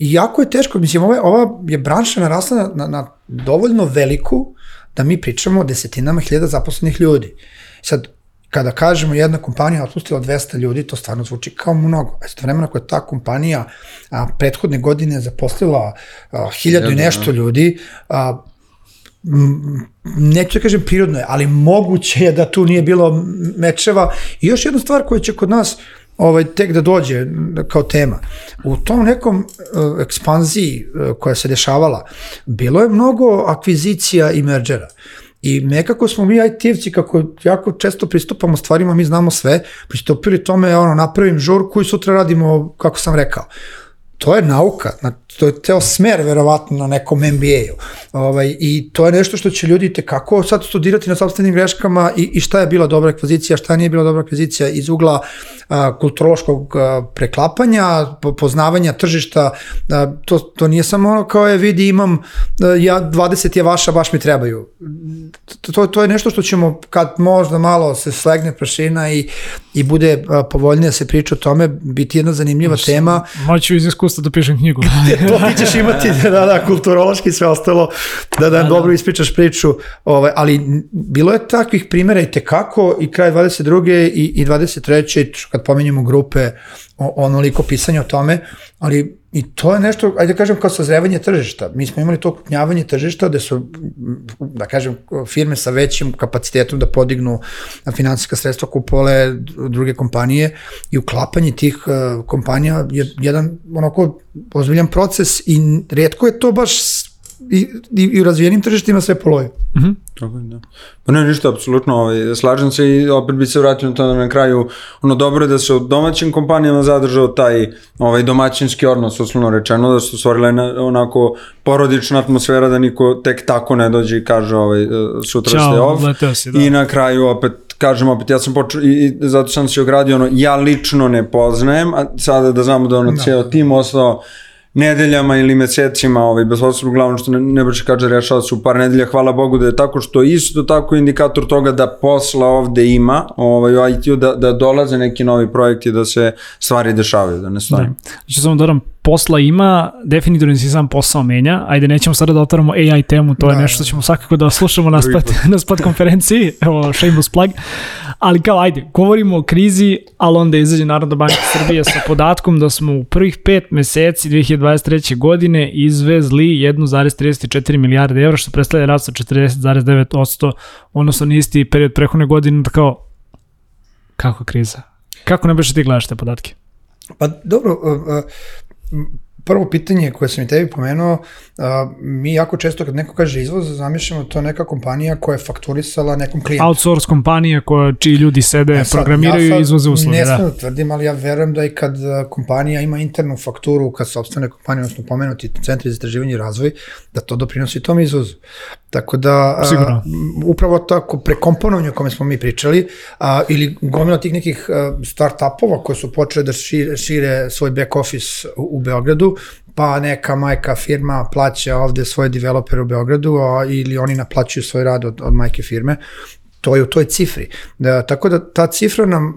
Jako je teško, mislim, ova, ova je branša narasla na, na, na dovoljno veliku da mi pričamo o desetinama hiljada zaposlenih ljudi. Sad, kada kažemo jedna kompanija otpustila 200 ljudi, to stvarno zvuči kao mnogo. A vremena koja je ta kompanija a, prethodne godine zaposlila a, hiljadu i nešto da. ljudi, a, neću da kažem prirodno je, ali moguće je da tu nije bilo mečeva. I još jedna stvar koja će kod nas ovaj, tek da dođe kao tema. U tom nekom uh, ekspanziji uh, koja se dešavala, bilo je mnogo akvizicija i merđera. I nekako smo mi IT-evci, kako jako često pristupamo stvarima, mi znamo sve, pristupili tome, ono, napravim žurku i sutra radimo, kako sam rekao to je nauka. To je teo smer verovatno na nekom MBA-u. Ovaj, I to je nešto što će ljudi tekako sad studirati na sobstvenim greškama i, i šta je bila dobra akvizicija, šta nije bila dobra akvizicija iz ugla a, kulturološkog a, preklapanja, poznavanja tržišta, a, to, to nije samo ono kao je vidi imam, a, ja 20 je vaša, baš mi trebaju. To, to je nešto što ćemo kad možda malo se slegne prašina i, i bude a, povoljnije da se priča o tome, biti jedna zanimljiva Moći, tema. Moću iz iskustva da pišem knjigu. to ti ćeš imati, da, da, kulturološki sve ostalo, da, da, da dobro da. ispričaš priču, ovaj, ali bilo je takvih primjera i tekako i kraj 22. i, i 23. kad pomenjamo grupe, onoliko pisanja o tome, ali i to je nešto, ajde da kažem, kao sazrevanje tržišta. Mi smo imali to kupnjavanje tržišta gde su, da kažem, firme sa većim kapacitetom da podignu finansijska sredstva kupole druge kompanije i uklapanje tih uh, kompanija je jedan onako ozbiljan proces i redko je to baš i, i, i u razvijenim tržištima sve poloje. Mm -hmm. Tako da. Pa ne, ništa, apsolutno, ovaj, slažem se i opet bi se vratio na to da na kraju, ono dobro je da se u domaćim kompanijama zadržao taj ovaj, domaćinski odnos, uslovno rečeno, da su stvorile na, onako porodična atmosfera da niko tek tako ne dođe i kaže ovaj, sutra Ćao, ste off. Si, da. I na kraju opet kažem opet, ja sam počeo, i, i zato sam se ogradio, ono, ja lično ne poznajem, a sada da znamo da ono, da. cijel tim ostao nedeljama ili mesecima, ovaj, bez osnovu uglavnom što ne, Nebojša kaže rešava se u par nedelja, hvala Bogu da je tako što isto tako indikator toga da posla ovde ima, ovaj, u IT-u, da, da dolaze neki novi projekti, da se stvari dešavaju, da ne stavim. Da. Znači samo da posla ima, definitivno se sam posao menja, ajde nećemo sada da otvaramo AI temu, to da, je nešto što ćemo svakako da slušamo na spot, na spot konferenciji, evo shameless plug, ali kao ajde, govorimo o krizi, ali onda izađe Narodna banka Srbije sa podatkom da smo u prvih pet meseci 2023. godine izvezli 1,34 milijarde evra, što predstavlja rast od 40,9%, odnosno na isti period prehodne godine, da kao, kako kriza? Kako ne biš ti gledaš te podatke? Pa dobro, prvo pitanje koje sam i tebi pomenuo, a, mi jako često kad neko kaže izvoz, zamišljamo to neka kompanija koja je fakturisala nekom klijentu. Outsource kompanija koja, čiji ljudi sede, e sad, programiraju ja i izvoze usluge. Ne da. da tvrdim, ali ja verujem da i kad kompanija ima internu fakturu, kad sobstvene kompanije, odnosno pomenuti centri za istraživanje i razvoj, da to doprinosi tom izvozu. Tako da, Sigurno. upravo tako prekomponovanje o kome smo mi pričali, a, ili gomila tih nekih start-upova koji su počeli da šire, šire svoj back office u, u Beogradu, pa neka majka firma plaća ovde svoje developere u Beogradu a, ili oni naplaćuju svoj rad od, od majke firme to je u toj cifri. Da, tako da ta cifra nam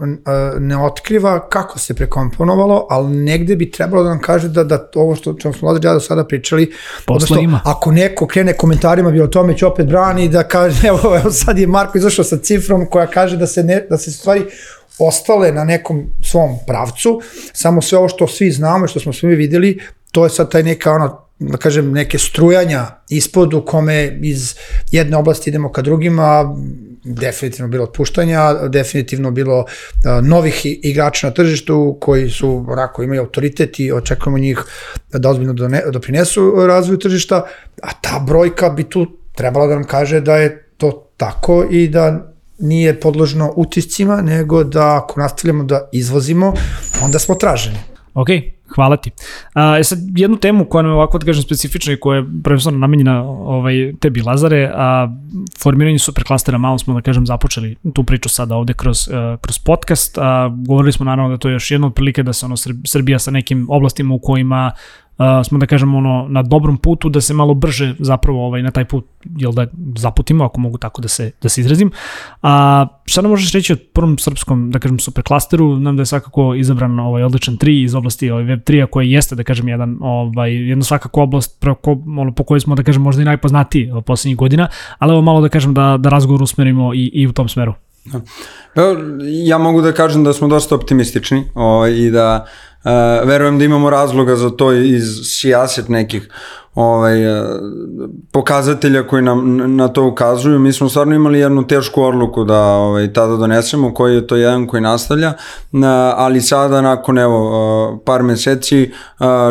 ne otkriva kako se prekomponovalo, ali negde bi trebalo da nam kaže da, da ovo što čemu smo Lazar do sada pričali, odnosno, ima. ako neko krene komentarima bi o tome će opet brani da kaže, evo, evo sad je Marko izašao sa cifrom koja kaže da se, ne, da se stvari ostale na nekom svom pravcu, samo sve ovo što svi znamo, što smo svi videli, to je sad taj neka ono, da kažem, neke strujanja ispod u kome iz jedne oblasti idemo ka drugima, definitivno bilo otpuštanja, definitivno bilo novih igrača na tržištu koji su onako imaju autoritet i očekujemo njih da ozbiljno doprinesu razvoju tržišta, a ta brojka bi tu trebala da nam kaže da je to tako i da nije podložno utiscima, nego da ako nastavljamo da izvozimo, onda smo traženi. Ok, hvala ti. A, e sad, jednu temu koja nam je ovako, da kažem, specifična i koja je prvenstveno namenjena ovaj, tebi, Lazare, a formiranje superklastera, malo smo, da kažem, započeli tu priču sada ovde kroz, uh, kroz podcast. A, govorili smo naravno da to je još jedna od prilike da se ono Srbija sa nekim oblastima u kojima smo da kažemo ono na dobrom putu da se malo brže zapravo ovaj na taj put jel da zaputimo ako mogu tako da se da se izrazim. A šta nam možeš reći o prvom srpskom da kažem superklasteru? Nam da je svakako izabran ovaj odličan 3 iz oblasti ovaj web 3 koji jeste da kažem jedan ovaj jedna svakako oblast preko ono po kojoj smo da kažem možda i najpoznatiji poslednjih godina, ali evo malo da kažem da da razgovor usmerimo i i u tom smeru. Da. Ja mogu da kažem da smo dosta optimistični ovaj, i da verujem da imamo razloga za to iz sijaset nekih ovaj, uh, pokazatelja koji nam na to ukazuju. Mi smo stvarno imali jednu tešku odluku da ovaj, tada donesemo, koji je to jedan koji nastavlja, ali sada nakon evo, uh, par meseci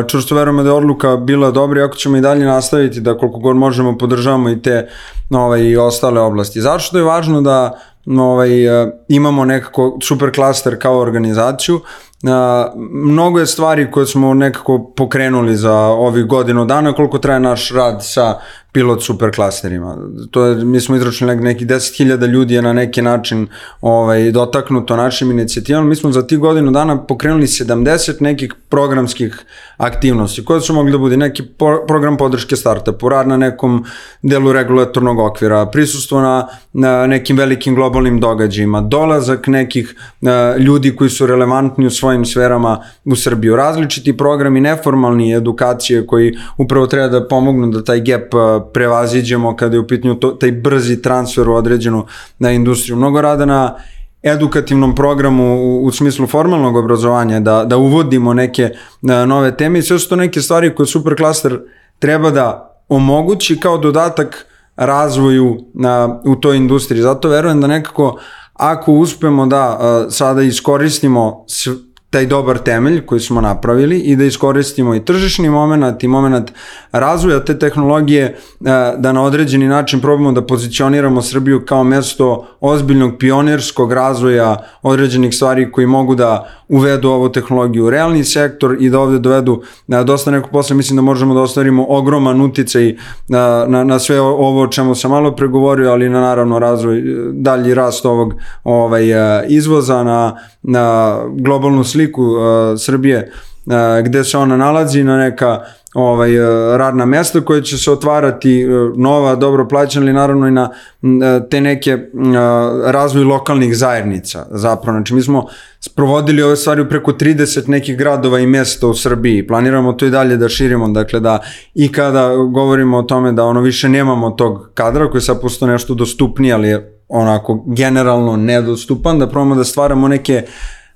čvrsto verujemo da je odluka bila dobra i ako ćemo i dalje nastaviti da koliko god možemo podržavamo i te ovaj, i ostale oblasti. Zašto je važno da ovaj, imamo nekako super klaster kao organizaciju? Mnogo je stvari koje smo nekako pokrenuli za ovih godinu dana, koliko traje naš rad sa pilot super klasterima. To je, mi smo izračili neki 10.000 ljudi je na neki način ovaj, dotaknuto našim inicijativama. Mi smo za ti godinu dana pokrenuli 70 nekih programskih aktivnosti koje su mogli da bude neki program podrške startupu, rad na nekom delu regulatornog okvira, prisustvo na, na nekim velikim globalnim događajima, dolazak nekih uh, ljudi koji su relevantni u svojim sferama u Srbiju, različiti programi neformalni edukacije koji upravo treba da pomognu da taj gap uh, prevaziđemo kada je u pitanju to, taj brzi transfer u određenu na industriju. Mnogo rada na edukativnom programu u, u smislu formalnog obrazovanja, da, da uvodimo neke na, nove teme i sve su to neke stvari koje Superklaster treba da omogući kao dodatak razvoju na, u toj industriji. Zato verujem da nekako ako uspemo da a, sada iskoristimo taj dobar temelj koji smo napravili i da iskoristimo i tržišni moment i moment razvoja te tehnologije e, da na određeni način probamo da pozicioniramo Srbiju kao mesto ozbiljnog pionirskog razvoja određenih stvari koji mogu da uvedu ovu tehnologiju u realni sektor i da ovde dovedu e, dosta nekog posla. Mislim da možemo da ostvarimo ogroman uticaj na, na, na sve ovo o čemu sam malo pregovorio, ali na naravno razvoj, dalji rast ovog ovaj, izvoza na, na globalnu sliku uh, Srbije gde se ona nalazi na neka ovaj, uh, radna mesta koje će se otvarati uh, nova, dobro plaćena, ali naravno i na uh, te neke razvoj lokalnih zajednica zapravo. Znači mi smo sprovodili ove stvari preko 30 nekih gradova i mesta u Srbiji. Planiramo to i dalje da širimo, dakle da i kada govorimo o tome da ono više nemamo tog kadra koji sad posto nešto dostupnije, ali je onako generalno nedostupan, da probamo da stvaramo neke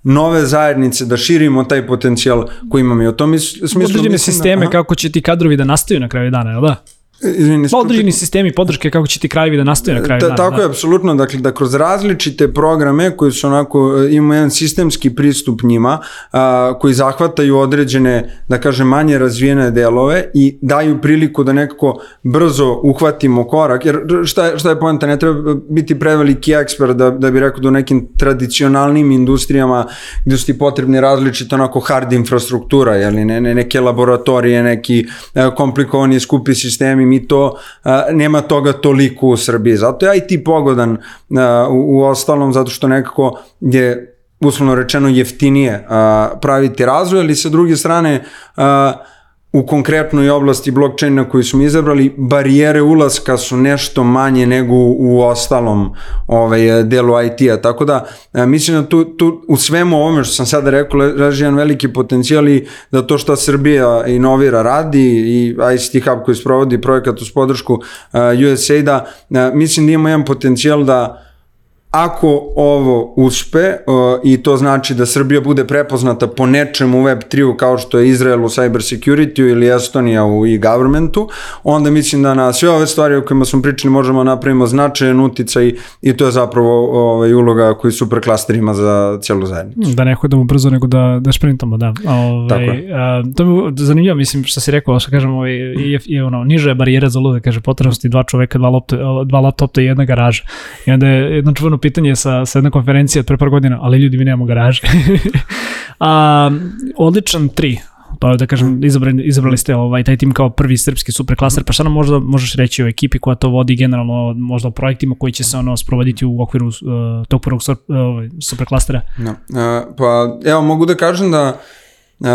nove zajednice, da širimo taj potencijal koji imamo i o tom smislu... Određene sisteme aha. kako će ti kadrovi da nastaju na kraju dana, jel da? Izvini, pa određeni sistemi podrške kako će ti krajevi da nastaju na kraju ta, dana. Tako da. je, apsolutno, dakle, da kroz različite programe koji su onako, e, imaju jedan sistemski pristup njima, a, koji zahvataju određene, da kažem, manje razvijene delove i daju priliku da nekako brzo uhvatimo korak, jer šta je, šta je poenta, ne treba biti preveliki ekspert da, da bi rekao da u nekim tradicionalnim industrijama gde su ti potrebni različite onako hard infrastruktura, jel, ne, ne, neke laboratorije, neki e, komplikovani skupi sistemi, mi to, nema toga toliko u Srbiji. Zato je IT pogodan u ostalom, zato što nekako je uslovno rečeno jeftinije a, praviti razvoj, ali sa druge strane a, u konkretnoj oblasti blockchaina koju smo izabrali, barijere ulaska su nešto manje nego u, ostalom ovaj, delu IT-a. Tako da, e, mislim da tu, tu u svemu ovome što sam sada rekao, leži jedan veliki potencijal i da to što Srbija inovira radi i ICT Hub koji sprovodi projekat uz podršku uh, USAID-a, uh, mislim da ima jedan potencijal da Ako ovo uspe uh, i to znači da Srbija bude prepoznata po nečemu u Web3-u kao što je Izrael u cyber security ili Estonija u e-governmentu, onda mislim da na sve ove stvari o kojima smo pričali možemo napravimo značajan uticaj i to je zapravo ovaj, uloga koji su preklasterima za celu zajednicu. Da ne hodamo brzo nego da, da šprintamo, da. Ovaj, Tako je. A, to mi zanimljivo, mislim što si rekao, što kažem, ovaj, je, je ono, niže je barijera za lude, kaže potrebnosti dva čoveka, dva, lopte, dva laptopta i jedna garaža. I onda je jedno čuveno pitanje sa, sa jedne konferencije od pre par godina, ali ljudi mi nemamo garaže. A, odličan tri, to je da kažem, izabrali, izabrali ste ovaj, taj tim kao prvi srpski superklaser, pa šta nam možda možeš reći o ekipi koja to vodi generalno, možda o projektima koji će se ono sprovoditi u okviru uh, tog prvog uh, superklastera? No. Uh, pa evo, mogu da kažem da Uh,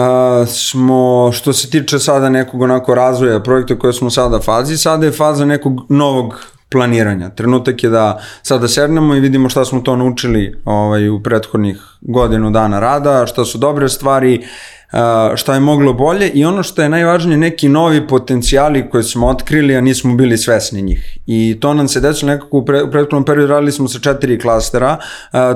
smo, što se tiče sada nekog onako razvoja projekta koje smo sada fazi, sada je faza nekog novog planiranja. Trenutak je da sada sednemo i vidimo šta smo to naučili ovaj, u prethodnih godinu dana rada, šta su dobre stvari, šta je moglo bolje i ono što je najvažnije neki novi potencijali koje smo otkrili a nismo bili svesni njih. I to nam se desilo nekako u, pre, u prethodnom periodu radili smo sa četiri klastera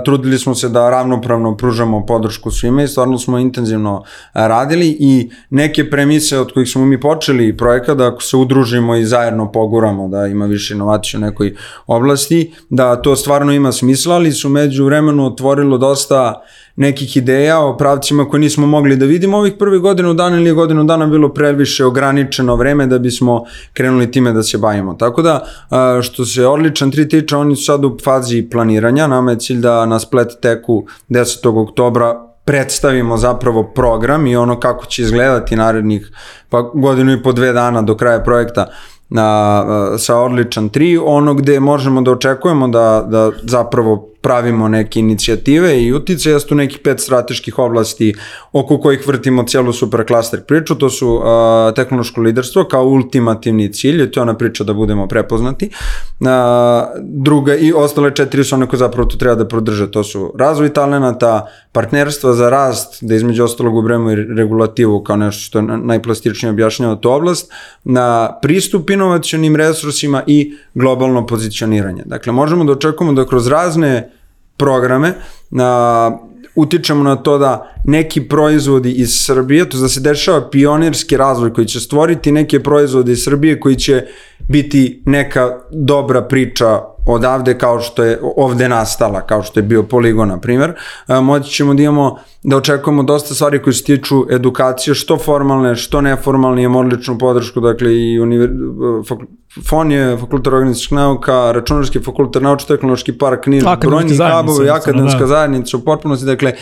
trudili smo se da ravnopravno pružamo podršku svima i stvarno smo intenzivno radili i neke premise od kojih smo mi počeli projekat da ako se udružimo i zajedno poguramo da ima više inovacije u nekoj oblasti da to stvarno ima smisla ali su među vremenu otvorilo dosta nekih ideja o pravcima koje nismo mogli da vidimo ovih prvih godinu dana ili godinu dana bilo previše ograničeno vreme da bismo krenuli time da se bavimo. Tako da, što se odličan tri tiče, oni su sad u fazi planiranja, nama je cilj da na splet teku 10. oktobra predstavimo zapravo program i ono kako će izgledati narednih pa godinu i po dve dana do kraja projekta na, sa Odličan 3, ono gde možemo da očekujemo da, da zapravo pravimo neke inicijative i utice, jesu nekih pet strateških oblasti oko kojih vrtimo cijelu superklaster priču, to su uh, tehnološko liderstvo kao ultimativni cilj, to je ona priča da budemo prepoznati. Uh, druga i ostale četiri su one koje zapravo tu treba da prodrže, to su razvoj talenata, partnerstva za rast, da između ostalog ubremo i regulativu kao nešto što najplastičnije objašnjava tu oblast, na pristup inovacionim resursima i globalno pozicioniranje. Dakle, možemo da očekujemo da kroz razne programe, a, utičemo na to da neki proizvodi iz Srbije, to da se dešava pionirski razvoj koji će stvoriti neke proizvode iz Srbije koji će biti neka dobra priča odavde kao što je ovde nastala, kao što je bio poligon, na primjer, moći ćemo da imamo, da očekujemo dosta stvari koje se tiču edukacije, što formalne, što neformalne, imamo odličnu podršku, dakle i univer, FON je fakultet organizacijskih nauka, računarski fakultet, naučno-tehnološki park, Niš, brojni hubovi, akademska da. zajednica u potpunosti, dakle,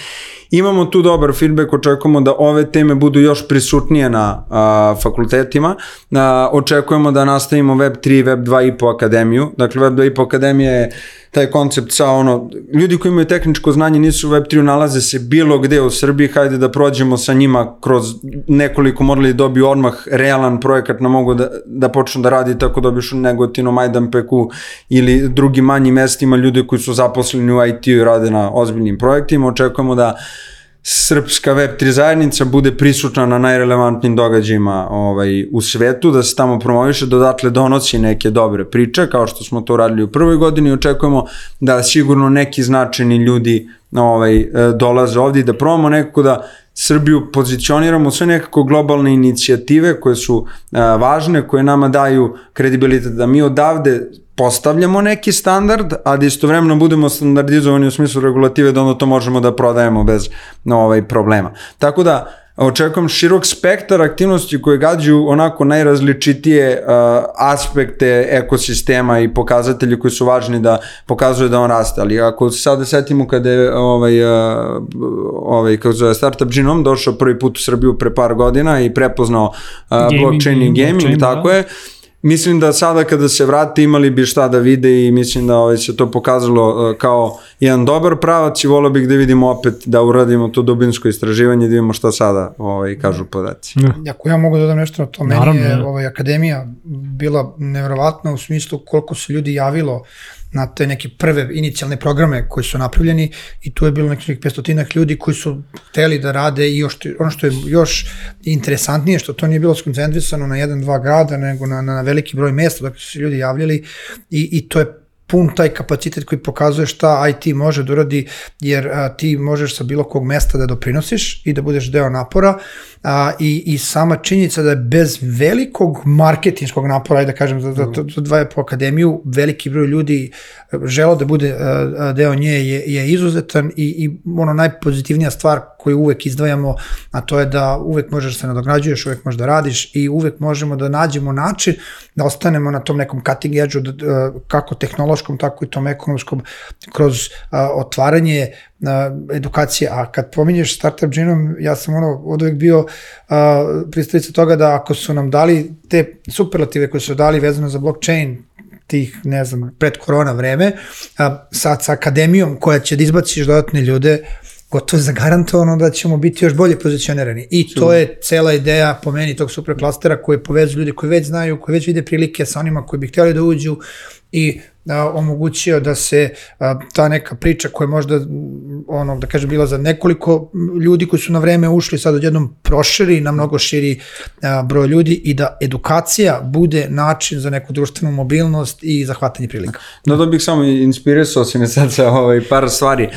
Imamo tu dobar feedback, očekujemo da ove teme budu još prisutnije na a, fakultetima. A, očekujemo da nastavimo Web 3 Web 2.5 akademiju. Dakle, Web 2.5 akademija je taj koncept sa ono, ljudi koji imaju tehničko znanje nisu u Web3 nalaze se bilo gde u Srbiji, hajde da prođemo sa njima kroz nekoliko morali da dobiju odmah realan projekat na mogu da, da počnu da radi tako dobiješ u Negotinu, Majdanpeku ili drugim manjim mestima ljudi koji su zaposleni u IT-u i rade na ozbiljnim projektima. Očekujemo da srpska Web3 zajednica bude prisutna na najrelevantnijim događajima ovaj, u svetu, da se tamo promoviše, dodatle donosi neke dobre priče, kao što smo to radili u prvoj godini, očekujemo da sigurno neki značajni ljudi ovaj, e, dolaze ovdje i da probamo nekako da Srbiju pozicioniramo sve nekako globalne inicijative koje su a, e, važne, koje nama daju kredibilitet da mi odavde postavljamo neki standard, a da istovremeno budemo standardizovani u smislu regulative da onda to možemo da prodajemo bez ovaj, problema. Tako da, očekujem širok spektar aktivnosti koje gađaju onako najrazličitije uh, aspekte ekosistema i pokazatelji koji su važni da pokazuju da on raste, ali ako se sada setimo kada je ovaj, uh, ovaj kako zove Startup Genome došao prvi put u Srbiju pre par godina i prepoznao uh, gaming, blockchain i gaming, blockchain, tako da. je, mislim da sada kada se vrate imali bi šta da vide i mislim da ovaj, se to pokazalo uh, kao jedan dobar pravac i volio bih da vidimo opet da uradimo to dubinsko istraživanje da vidimo šta sada ovaj, kažu podaci. Ja. Ako ja mogu da dodam nešto na to, meni Naravno, je ovaj, akademija bila nevjerovatna u smislu koliko se ljudi javilo na te neke prve inicijalne programe koji su napravljeni i tu je bilo nekih 500 ljudi koji su hteli da rade i još, ono što je još interesantnije, što to nije bilo skoncentrisano na jedan, dva grada, nego na, na veliki broj mesta, dakle su se ljudi javljali i, i to je pun taj kapacitet koji pokazuje šta IT može da uradi, jer a, ti možeš sa bilo kog mesta da doprinosiš i da budeš deo napora a, i, i sama činjenica da je bez velikog marketinskog napora, da kažem, za, za, za dva po akademiju, veliki broj ljudi želo da bude a, deo nje je, je izuzetan i, i ono najpozitivnija stvar koju uvek izdvajamo, a to je da uvek možeš da se nadograđuješ, uvek možeš da radiš i uvek možemo da nađemo način da ostanemo na tom nekom cutting edge-u, da, da, kako tehnološkom, tako i tom ekonomskom, kroz a, otvaranje a, edukacije. A kad pominješ Startup Genom, ja sam ono od uvek bio a, pristavica toga da ako su nam dali te superlative koje su dali vezano za blockchain, tih, ne znam, pred korona vreme, a, sad sa akademijom koja će da izbaciš dodatne ljude, gotovo zagarantovano da ćemo biti još bolje pozicionirani. I to je cela ideja po meni tog superklastera koji povezu ljudi koji već znaju, koji već vide prilike sa onima koji bi htjeli da uđu i omogućio da se ta neka priča koja je možda ono da kažem bila za nekoliko ljudi koji su na vreme ušli sad odjednom proširi na mnogo širi broj ljudi i da edukacija bude način za neku društvenu mobilnost i zahvatanje prilika. No da bih samo inspirisao si me sad sa ovaj par stvari.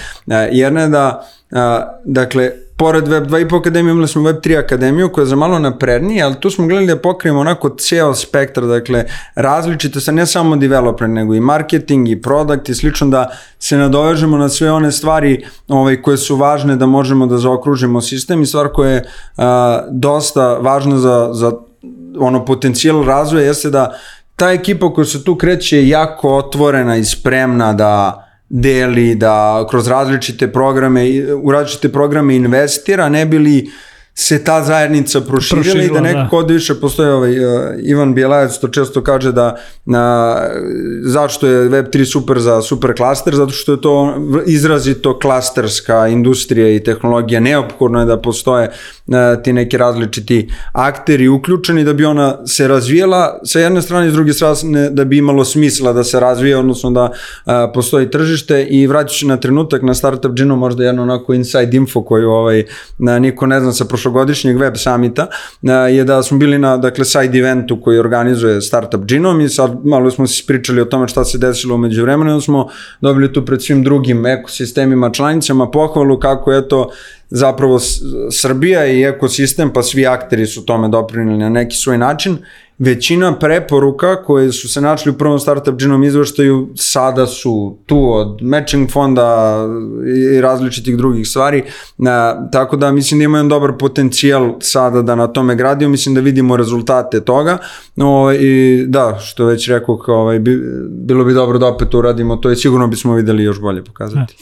Jedna je da A, dakle, pored Web 2.5 akademije imali smo Web 3 akademiju koja je za malo naprednija, ali tu smo gledali da pokrijemo onako ceo spektar, dakle različite sa ne samo developer, nego i marketing i product i slično da se nadovežemo na sve one stvari ovaj, koje su važne da možemo da zaokružimo sistem i stvar koja je a, dosta važna za, za ono potencijal razvoja jeste da ta ekipa koja se tu kreće je jako otvorena i spremna da deli, da kroz različite programe, u različite programe investira, ne bili se ta zajednica proširila, proširila i da nekako da. više postoje ovaj, uh, Ivan Bijelajac to često kaže da uh, zašto je Web3 super za super klaster, zato što je to izrazito klasterska industrija i tehnologija, neophodno je da postoje uh, ti neki različiti akteri uključeni da bi ona se razvijela sa jedne strane i s druge strane da bi imalo smisla da se razvije, odnosno da uh, postoji tržište. I vraćajući na trenutak na Startup Gino možda jedno onako inside info koju ovaj, niko ne zna sa prošlogodišnjeg web samita je da smo bili na dakle side eventu koji organizuje Startup Genome i sad malo smo se ispričali o tome šta se desilo umeđu vremena smo dobili tu pred svim drugim ekosistemima, članicama pohvalu kako je to zapravo Srbija i ekosistem pa svi akteri su tome doprinili na neki svoj način većina preporuka koje su se načeli u prvom Startup Genome izveštaju sada su tu od matching fonda i različitih drugih stvari, na, tako da mislim da ima jedan dobar potencijal sada da na tome gradimo, mislim da vidimo rezultate toga no, i da, što već rekao, kao, ovaj, bi, bilo bi dobro da opet uradimo to i sigurno bismo videli još bolje pokazati.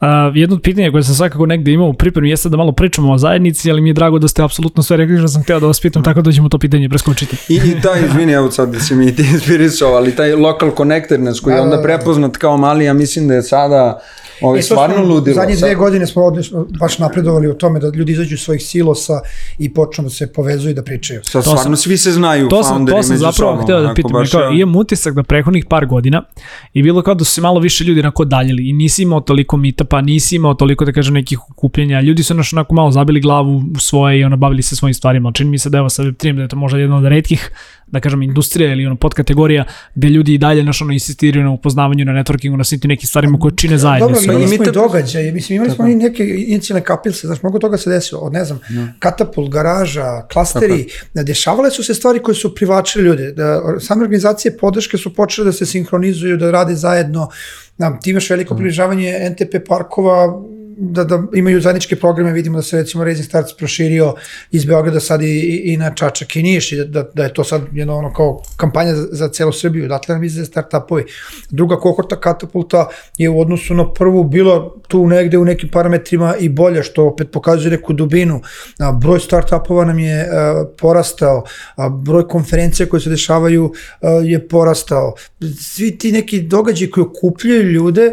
A, jedno od pitanja koje sam svakako negde imao u pripremi jeste da malo pričamo o zajednici, ali mi je drago da ste apsolutno sve rekli što sam hteo da vas pitam, tako da ćemo to pitanje preskočiti. I, i taj, izvini, evo sad da si mi ti inspirisao, ali taj local connectedness koji je onda da, da, da. prepoznat kao mali, ja mislim da je sada Ovo je e, stvarno ludilo. Zadnje dve godine smo odlično, baš napredovali u tome da ljudi izađu iz svojih silosa i počnu da se povezuju i da pričaju. Sad stvarno sam, svi se znaju, to sam, to sam zapravo sobom, hteo da pitam. Baš, kao, imam utisak da prehodnih par godina i bilo kao da su se malo više ljudi onako daljili i nisi imao toliko meetupa, nisi imao toliko da kažem nekih okupljenja. Ljudi su naš onako malo zabili glavu u svoje i ono bavili se svojim stvarima. Čini mi se da evo sa Web3 da je to možda jedna od redkih da kažem, industrija ili ono podkategorija gde ljudi i dalje naš ono insistiraju na upoznavanju, na networkingu, na svim tim nekim stvarima koje čine zajednicu. Dobro, imali smo i događaje, mislim, imali smo i neke inicijalne kapilce, znaš, mnogo toga se desilo, od ne znam, no. katapult, garaža, klasteri, Tako. dešavale su se stvari koje su privlačile ljude, da same organizacije podrške su počele da se sinhronizuju, da rade zajedno, da, ti imaš veliko približavanje NTP parkova, da, da imaju zajedničke programe, vidimo da se recimo Raising Starts proširio iz Beograda sad i, i, na Čačak i Niš i da, da, je to sad jedno ono kao kampanja za, za celu Srbiju, datle nam izde startupovi. Druga kohorta katapulta je u odnosu na prvu bilo tu negde u nekim parametrima i bolje, što opet pokazuje neku dubinu. A, broj startupova nam je a, porastao, a, broj konferencija koje se dešavaju a, je porastao. Svi ti neki događaji koji okupljaju ljude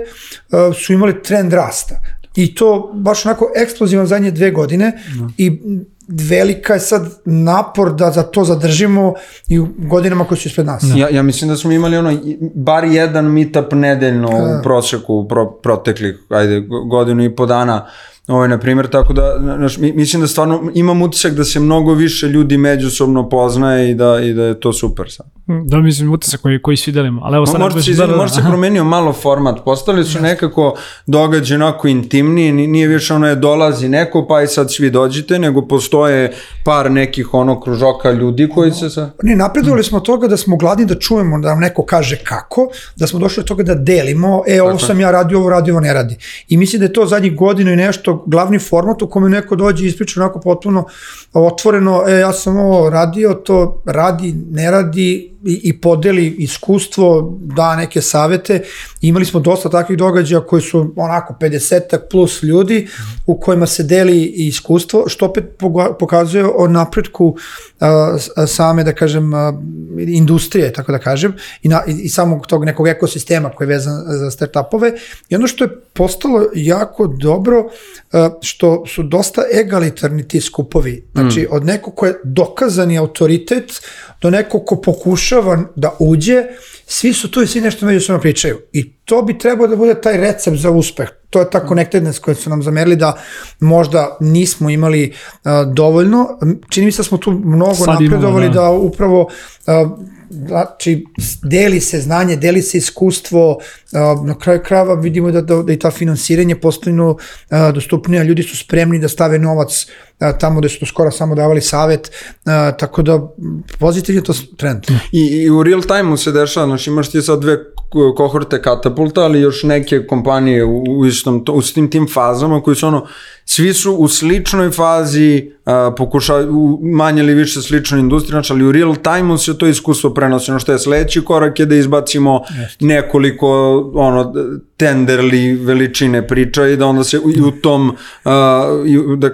a, su imali trend rasta. I to baš onako eksplozivan zadnje dve godine no. i velika je sad napor da za to zadržimo i u godinama koje su ispred nas. Ja, ja mislim da smo imali ono, bar jedan meetup nedeljno u da. proseku pro, proteklih, ajde, godinu i po dana Ovo je, na primjer, tako da, znaš, mislim da stvarno imam utisak da se mnogo više ljudi međusobno poznaje i da, i da je to super sad. Da, mislim, utisak koji, koji svi delimo. Ali evo sad... Možda, se, da, da, možda se promenio malo format, postali su nekako događaj onako intimniji, nije više ono je dolazi neko pa i sad svi dođite, nego postoje par nekih ono kružoka ljudi koji se sa... Ne, napredovali smo toga da smo gladni da čujemo da nam neko kaže kako, da smo došli do toga da delimo, e, ovo sam ja radio, ovo radio, ovo ne radi. I mislim da je to zadnjih godinu i nešto glavni format u kome neko dođe i ispriča onako potpuno otvoreno, e, ja sam ovo radio, to radi, ne radi, i, i podeli iskustvo, da neke savete. Imali smo dosta takvih događaja koji su onako 50 plus ljudi u kojima se deli iskustvo, što opet pokazuje o napretku a, same, da kažem, a, industrije, tako da kažem, i, na, i, i samog tog nekog ekosistema koji je vezan za startupove. I ono što je postalo jako dobro, a, što su dosta egalitarni ti skupovi. Znači, mm. od nekog ko je dokazani autoritet, do nekog ko pokušava da uđe, svi su tu i svi nešto međusobno pričaju. I to bi trebao da bude taj recept za uspeh. To je ta connectedness koju su nam zamerili da možda nismo imali uh, dovoljno. Čini mi se da smo tu mnogo Sad napredovali imamo, da. da upravo uh, znači deli se znanje, deli se iskustvo, na kraju krava vidimo da, da, da i ta finansiranje postanu dostupnije, ljudi su spremni da stave novac tamo gde su to skoro samo davali savet, tako da pozitivno to trend. I, i u real time-u se dešava, znači imaš ti sad dve kohorte Katapulta, ali još neke kompanije u, u istom, to, u tim tim fazama koji su ono, svi su u sličnoj fazi, a, pokuša, u manje ili više sličnoj industriji, znači, ali u real time se to iskustvo prenosi. Ono što je sledeći korak je da izbacimo Jeste. nekoliko ono, tenderli veličine priča i da onda se u, u tom, a, da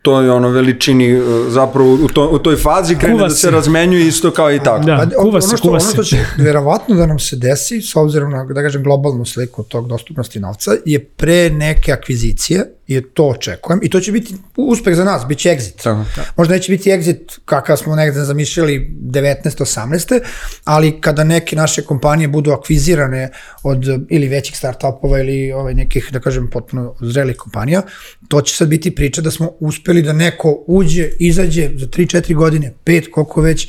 kažemo, toj ono veličini e, zapravo u, to, u toj fazi krene kuva da se razmenjuje isto kao i tako. Da, pa, kuva se, kuva se. Ono što će verovatno da nam se desi, s obzirom na, da kažem, globalnu sliku tog dostupnosti novca, je pre neke akvizicije, i to očekujem, i to će biti uspeh za nas, bit će exit. Da, da. Možda neće biti exit kakav smo negde zamišljali 19. 18. ali kada neke naše kompanije budu akvizirane od ili većih startupova ili ovaj, nekih, da kažem, potpuno zrelih kompanija, to će sad biti priča da smo uspeli da neko uđe, izađe za 3-4 godine, 5, koliko već,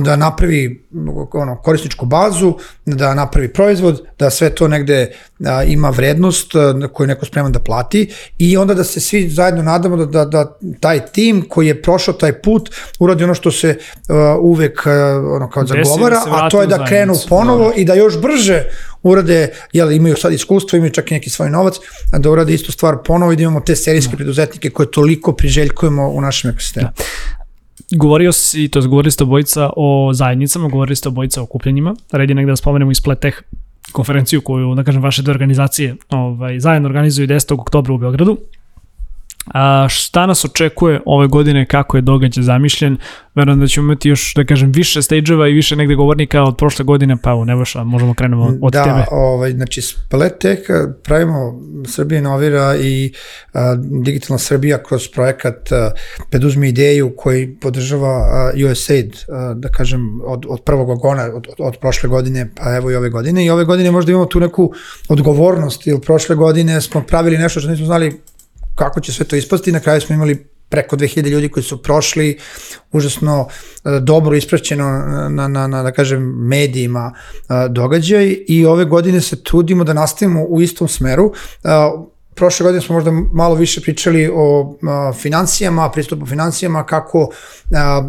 da napravi ono, korisničku bazu, da napravi proizvod, da sve to negde a, ima vrednost a, koju neko spreman da plati i onda da se svi zajedno nadamo da, da, da taj tim koji je prošao taj put uradi ono što se uh, uvek uh, ono kao zagovara, da a to je da krenu ponovo da. i da još brže urade, jel, imaju sad iskustvo, imaju čak i neki svoj novac, da urade istu stvar ponovo i da imamo te serijske da. preduzetnike koje toliko priželjkujemo u našem ekosistemu. Da. Govorio si, to je govorili ste obojica o zajednicama, govorili ste obojica o okupljanjima. Red je negde da spomenemo i Spletech konferenciju koju, da kažem, vaše dve organizacije ovaj, zajedno organizuju 10. oktobra u Beogradu. A, šta nas očekuje ove godine, kako je događaj zamišljen? Verujem da ćemo imati još, da kažem, više stage-eva i više negde govornika od prošle godine, pa evo, Nevoša, možemo krenemo od da, tebe. Da, ovaj, znači, Spletek pravimo Srbija inovira i a, Digitalna Srbija kroz projekat a, preduzme ideju koji podržava a, USAID, a, da kažem, od, od prvog vagona, od, od, od prošle godine, pa evo i ove godine. I ove godine možda imamo tu neku odgovornost, jer prošle godine smo pravili nešto što nismo znali kako će sve to ispasti. Na kraju smo imali preko 2000 ljudi koji su prošli, užasno e, dobro ispraćeno na, na, na da kažem, medijima e, događaj i ove godine se trudimo da nastavimo u istom smeru. E, prošle godine smo možda malo više pričali o financijama, pristupu financijama, kako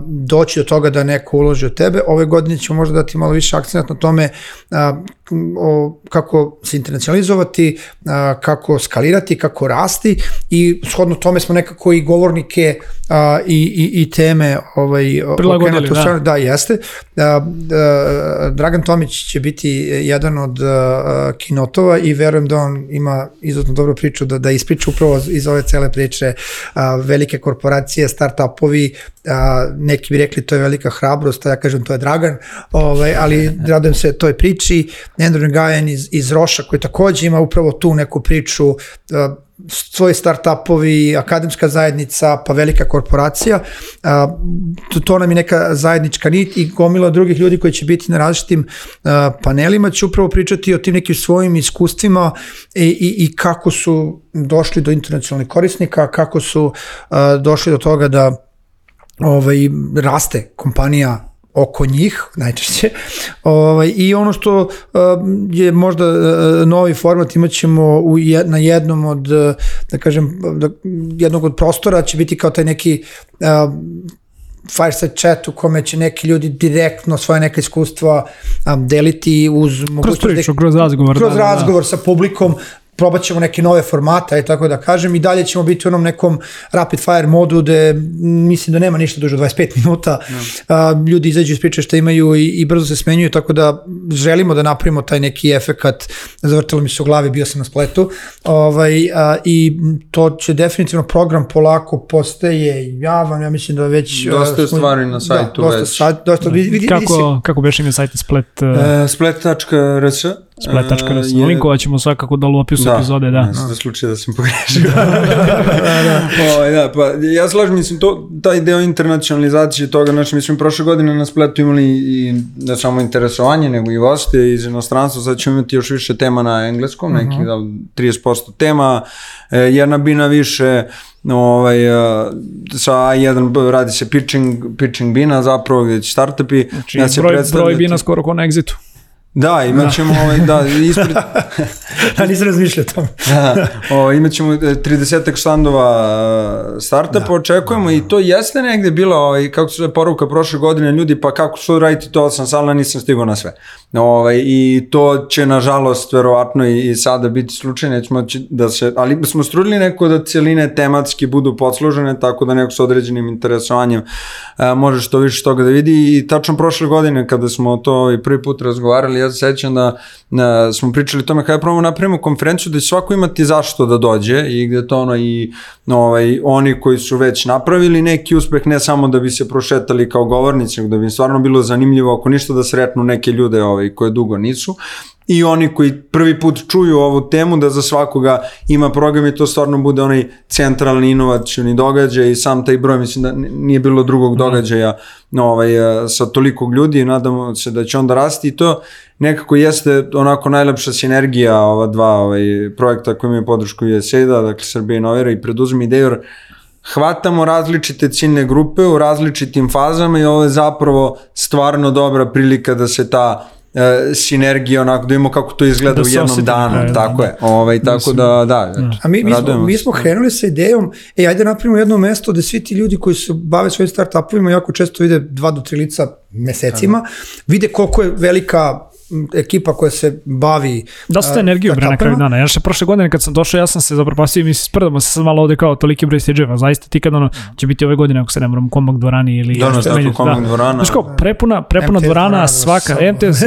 doći do toga da neko uloži od tebe. Ove godine ćemo možda dati malo više akcent na tome o, kako se internacionalizovati, a, kako skalirati, kako rasti i shodno tome smo nekako i govornike a, i, i, i teme ovaj, prilagodili, da. da, jeste. A, a, Dragan Tomić će biti jedan od a, kinotova i verujem da on ima izuzetno dobro priču da, da ispriča upravo iz ove cele priče a, velike korporacije, start-upovi, a, neki bi rekli to je velika hrabrost, a ja kažem to je Dragan, ovaj, ali radujem se toj priči. Andrew Gajan iz, iz Roša koji takođe ima upravo tu neku priču a, svoji startupovi, akademska zajednica, pa velika korporacija. To, to nam je neka zajednička nit i gomila drugih ljudi koji će biti na različitim panelima će upravo pričati o tim nekim svojim iskustvima i, i, i kako su došli do internacionalnih korisnika, kako su došli do toga da ovaj, raste kompanija oko njih najčešće. Ovaj, I ono što uh, je možda uh, novi format imaćemo u na jednom od, uh, da kažem, da, jednog od prostora će biti kao taj neki fireside chat u kome će neki ljudi direktno svoje neka iskustva um, deliti uz mogućnost... Kroz priču, kroz razgovor. Kroz da, razgovor da. sa publikom, probat ćemo neke nove formata i tako da kažem i dalje ćemo biti u onom nekom rapid fire modu gde mislim da nema ništa duže od 25 minuta. No. A, ljudi izađu iz priče što imaju i, i brzo se smenjuju, tako da želimo da napravimo taj neki efekat. Zavrtilo mi se u glavi, bio sam na spletu. Ovaj, a, I to će definitivno program polako postaje javan, ja mislim da već... Dosta je stvari na da, sajtu da, dosta, već. Sa, dosta, vidi, vidi, kako, vidi kako beše ime sajta splet? Uh... E, splet.rs Splet.rs. Uh, Linkovat ćemo svakako da u opisu da, epizode, da. Da, slučaj da sam pogrešio. da, da, da. O, ovaj, da, pa ja slažem, mislim, to, taj deo internacionalizacije toga, znači, mislim, prošle godine na spletu imali i ne samo interesovanje, nego i goste iz inostranstva, sad ćemo imati još više tema na engleskom, uh -huh. nekih da, 30% tema, e, jedna bina više, ovaj, uh, sa A1 radi se pitching, pitching bina zapravo, gde će startupi. Znači, da se broj, broj bina skoro ko na exitu. Da, imat ćemo, da. ovaj, da, ispred... da, nisam razmišljao o tome. da, ovaj, imat ćemo 30 člandova startupa, da, očekujemo da, i to jeste negde bilo, ovaj, kako se poruka prošle godine, ljudi, pa kako su raditi to, sam salna, nisam stigao na sve. Ovaj, I to će, nažalost, verovatno i, i sada biti slučaj, nećemo da se, ali smo strudili neko da cijeline tematski budu podslužene, tako da neko sa određenim interesovanjem a, može što više toga da vidi i tačno prošle godine kada smo to i prvi put razgovarali, ja se sećam da na, smo pričali o tome kada probamo napravimo konferenciju da će svako imati zašto da dođe i gde to ono i ovaj, oni koji su već napravili neki uspeh ne samo da bi se prošetali kao govornici, nego da bi stvarno bilo zanimljivo ako ništa da sretnu neke ljude ovaj, koje dugo nisu i oni koji prvi put čuju ovu temu da za svakoga ima program i to stvarno bude onaj centralni inovacioni događaj i sam taj broj mislim da nije bilo drugog mhm. događaja ovaj, sa toliko ljudi i nadamo se da će onda rasti i to nekako jeste onako najlepša sinergija ova dva ovaj, projekta koji imaju podršku USAID-a, dakle Srbije Inovira i Preduzmi ideju, hvatamo različite ciljne grupe u različitim fazama i ovo je zapravo stvarno dobra prilika da se ta e, sinergija onako da imamo kako to izgleda da u jednom osjetim, danu, da, tako da, je. Ovaj tako da da. da A mi mi smo, mi smo krenuli sa idejom, ej ajde napravimo jedno mesto gde svi ti ljudi koji se bave svojim startupovima jako često vide dva do tri lica mesecima, vide koliko je velika ekipa koja se bavi Dosta energije bre na kraju dana. Ja še prošle godine kad sam došao, ja sam se zapropastio i mi se sprdamo se sad malo ovde kao toliki broj stage Zaista ti kad ono će biti ove godine ako se ne moram Komak dvorani ili da, no, da, Komak dvorana. Znaš kao prepuna prepuna dvorana svaka MTS.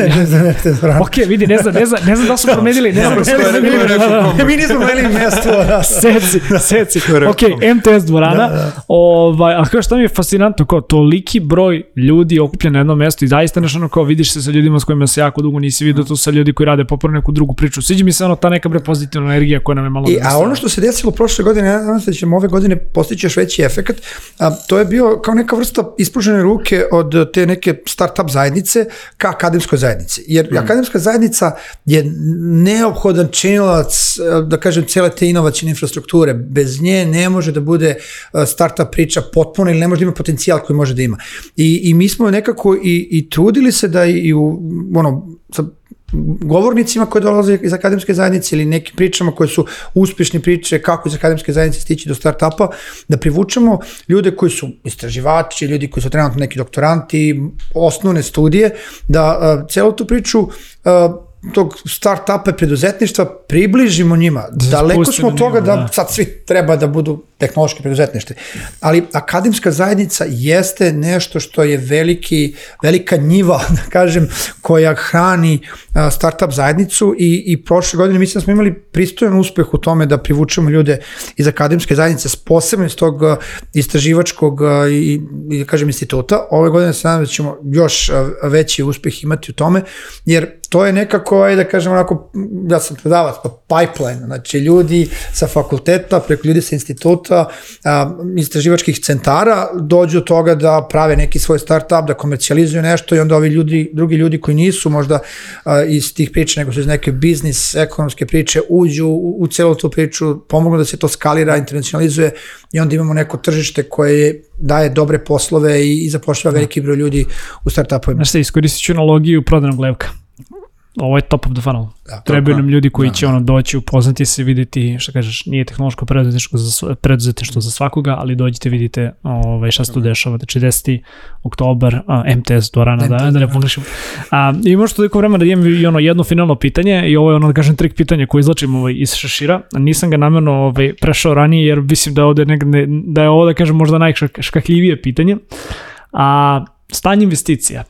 ok, vidi, ne znam, ne znam, ne znam da su promenili, ne znam da su promenili. Mi nismo promenili mesto. Seci, seci. Ok, MTS dvorana. Ovaj, a kao šta mi je fascinantno, kao toliki broj ljudi okupljen na jednom mestu i zaista nešto ono kao vidiš se sa ljudima s kojima se jako dugo nisi vidio to sa ljudi koji rade popravo neku drugu priču. Sviđa mi se ono ta neka bre pozitivna energija koja nam je malo... I, a ono što se desilo prošle godine, ja znam da ćemo ove godine postići još veći efekat, a, to je bio kao neka vrsta ispružene ruke od te neke start-up zajednice ka akademskoj zajednici. Jer mm. akademska zajednica je neophodan činilac, da kažem, cele te inovacijne infrastrukture. Bez nje ne može da bude start-up priča potpuno ili ne može da ima potencijal koji može da ima. I, i mi smo nekako i, i trudili se da i u, ono, sa govornicima koji dolaze iz akademske zajednice ili nekim pričama koje su uspešne priče kako iz akademske zajednice stići do startupa, da privučemo ljude koji su istraživači, ljudi koji su trenutno neki doktoranti, osnovne studije, da uh, celu tu priču uh, tog start-upa preduzetništva približimo njima. Da Daleko smo od toga da, da sad svi treba da budu tehnološki preduzetništvo. Ali akademska zajednica jeste nešto što je veliki, velika njiva, da kažem, koja hrani startup zajednicu i, i prošle godine mislim da smo imali pristojan uspeh u tome da privučemo ljude iz akademske zajednice, posebno iz tog istraživačkog i, i da kažem instituta. Ove godine se nadam da ćemo još veći uspeh imati u tome, jer to je nekako, ajde da kažem onako, ja sam predavac, pa pipeline, znači ljudi sa fakulteta, preko ljudi sa instituta, a, istraživačkih centara dođu do toga da prave neki svoj startup, da komercijalizuju nešto i onda ovi ljudi, drugi ljudi koji nisu možda a, iz tih priča, nego su iz neke biznis, ekonomske priče, uđu u, u celu tu priču, pomognu da se to skalira, internacionalizuje i onda imamo neko tržište koje daje dobre poslove i, i zapošljava veliki broj ljudi u startupovima. Znaš iskoristit ću analogiju prodanog levka ovo je top of the funnel. Da, Trebaju nam ljudi koji da, će da. ono doći, upoznati se, videti, što kažeš, nije tehnološko preduzetništvo za, preduzetništvo za svakoga, ali dođite, vidite ovaj, šta se tu dešava. Znači 10. oktobar, a, MTS rana, da, da ne pogrešim. A, I možda toliko vremena da imam i ono jedno finalno pitanje i ovo je ono, da kažem, trik pitanje koje izlačim ovaj, iz šešira. Nisam ga namjerno ovaj, prešao ranije jer mislim da, ovde negde, da je ovo, da kažem, možda najškakljivije pitanje. A, stanje investicija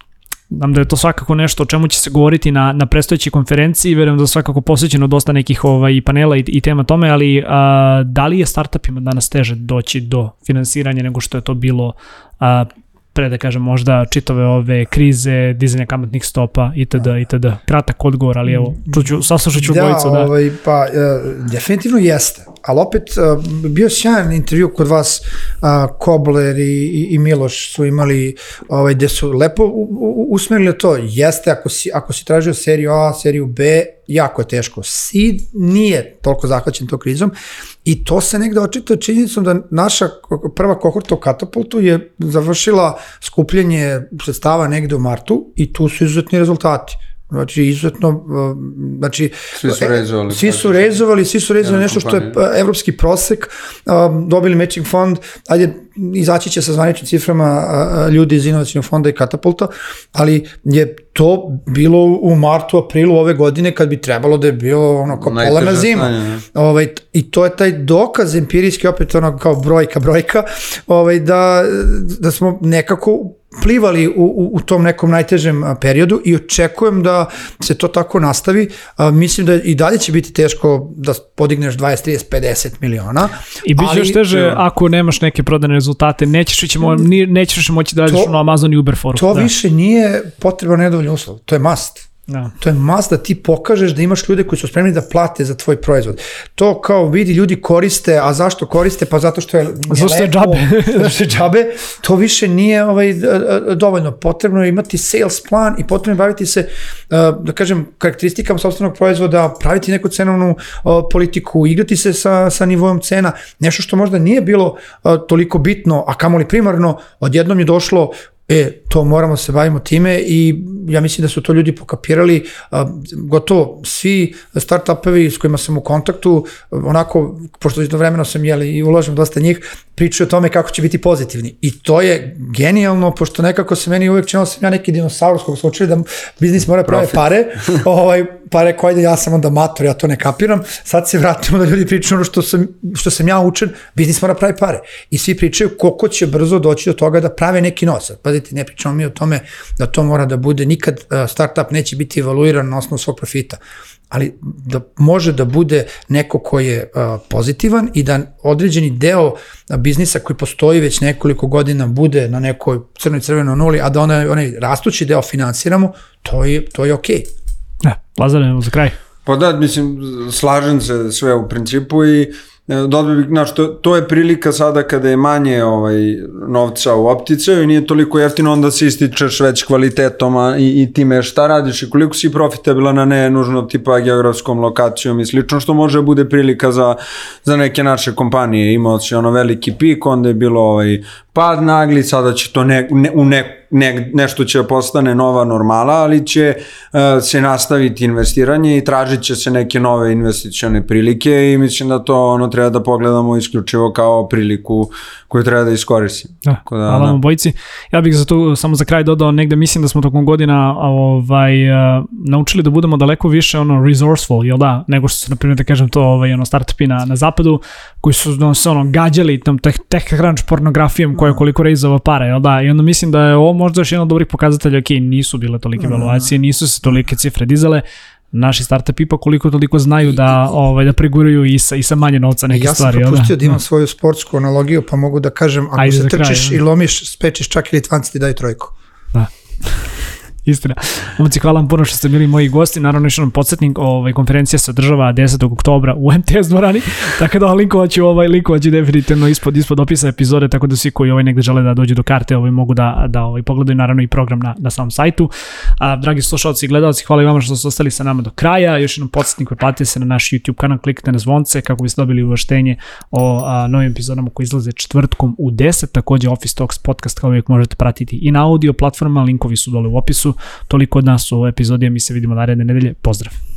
Znam da je to svakako nešto o čemu će se govoriti na, na prestojećoj konferenciji, verujem da je svakako posvećeno dosta nekih ovaj, panela i, i tema tome, ali a, da li je startupima danas teže doći do finansiranja nego što je to bilo a, pre da kažem možda čitave ove krize, dizanja kamatnih stopa itd. itd. Kratak odgovor, ali evo, čuću, saslušat ću da, bojicu. Da, ovaj, pa uh, definitivno jeste, ali opet uh, bio sjajan intervju kod vas, uh, Kobler i, i, i Miloš su imali, ovaj, gde su lepo usmerili to, jeste ako si, ako si tražio seriju A, seriju B, jako je teško. Seed nije toliko zahvaćen to krizom i to se negde očita činjenicom da naša prva kohorta u Katapultu je završila skupljenje sredstava negde u martu i tu su izuzetni rezultati. Znači, izuzetno, uh, znači... Svi su rezovali. Svi su rezovali, svi su rezovali nešto što je uh, evropski prosek, dobili matching fond, ajde, izaći će sa zvaničnim ciframa ljudi iz inovacijnog fonda i katapulta, ali je to bilo u martu, aprilu ove godine kad bi trebalo da je bilo ono kao polarna zima. Stanje, ovaj, I to je taj dokaz empirijski, opet ono kao brojka, brojka, ovaj, da, da smo nekako plivali u, u, u tom nekom najtežem periodu i očekujem da se to tako nastavi. A, mislim da i dalje će biti teško da podigneš 20, 30, 50 miliona. I bit će još teže ja. ako nemaš neke prodane rezultate, nećeš, ćemo, nećeš moći da radiš to, na Amazon i Uber foru. To da. više nije potreban nedovoljno uslov, to je must. Da. To je mas da ti pokažeš da imaš ljude koji su spremni da plate za tvoj proizvod. To kao vidi ljudi koriste, a zašto koriste? Pa zato što je Zašto je džabe. zato što je džabe. To više nije ovaj, dovoljno. Potrebno je imati sales plan i potrebno je baviti se, da kažem, karakteristikama sobstvenog proizvoda, praviti neku cenovnu politiku, igrati se sa, sa nivoom cena. Nešto što možda nije bilo toliko bitno, a kamoli primarno, odjednom je došlo E, to moramo se bavimo time i ja mislim da su to ljudi pokapirali, gotovo svi startupovi s kojima sam u kontaktu, onako, pošto isto vremeno sam jeli i ulažem dosta njih, pričaju o tome kako će biti pozitivni. I to je genijalno, pošto nekako se meni uvek činilo da sam ja neki dinosaurus kog slučaju da biznis mora prave pare, ovaj, pa rekao, ajde, ja sam onda mator, ja to ne kapiram, sad se vratimo da ljudi pričaju ono što sam, što sam ja učen, biznis mora pravi pare. I svi pričaju koliko će brzo doći do toga da prave neki novac. Pazite, ne pričamo mi o tome da to mora da bude, nikad startup neće biti evaluiran na osnovu svog profita ali da može da bude neko ko je uh, pozitivan i da određeni deo biznisa koji postoji već nekoliko godina bude na nekoj crnoj crvenoj nuli, a da onaj, onaj rastući deo finansiramo, to je, to je okej. Okay. Lazare, za kraj. Pa da, mislim, slažem se sve u principu i e, Dobro bih, znaš, to, to je prilika sada kada je manje ovaj, novca u opticaju i nije toliko jeftino, onda se ističeš već kvalitetom a, i, i time šta radiš i koliko si profitabila na ne nužno tipa geografskom lokacijom i slično, što može bude prilika za, za neke naše kompanije. Imao si ono veliki pik, onda je bilo ovaj, pad nagli, sada će to ne, ne, u ne, ne, nešto će postane nova normala, ali će uh, se nastaviti investiranje i tražit će se neke nove investicione prilike i mislim da to ono treba da pogledamo isključivo kao priliku koju treba da iskoristimo. Da, da, hvala da. vam bojici. Ja bih za to samo za kraj dodao, negde mislim da smo tokom godina ovaj, uh, naučili da budemo daleko više ono resourceful, jel da, nego što su, na primjer, da kažem to, ovaj, ono, startupi na, na zapadu, koji su no, se ono, gađali tam teh, teh crunch pornografijom koja je koliko reizova para, jel da, i onda mislim da je ovo možda još jedan od dobrih pokazatelja, ok, nisu bile tolike evaluacije, nisu se tolike cifre dizale, naši startup ipak koliko toliko znaju da ovaj da preguraju i sa i sa manje novca neke ja stvari. Ja sam propustio da, da imam svoju sportsku analogiju, pa mogu da kažem ako Ajde se trčiš kraj, i lomiš, spečiš čak i Litvanci ti daju trojku. Da. Istina. Momci, hvala vam puno što ste bili moji gosti. Naravno, još jedan podsjetnik, ovaj, konferencija se održava 10. oktobra u MTS dvorani, tako da linkovaću, ovaj, linkovaću definitivno ispod, ispod opisa epizode, tako da svi koji ovaj negde žele da dođu do karte ovaj, mogu da, da ovaj, pogledaju naravno i program na, na samom sajtu. A, dragi slušalci i gledalci, hvala i vama što ste ostali sa nama do kraja. Još jednom podsjetnik, pretplatite se na naš YouTube kanal, kliknite na zvonce kako biste dobili uvaštenje o a, novim epizodama koji izlaze četvrtkom u 10. Takođe Office Talks podcast kao uvijek možete pratiti i na audio platforma, linkovi su dole u opisu. Toliko od nas u epizodi, mi se vidimo naredne nedelje. Pozdrav!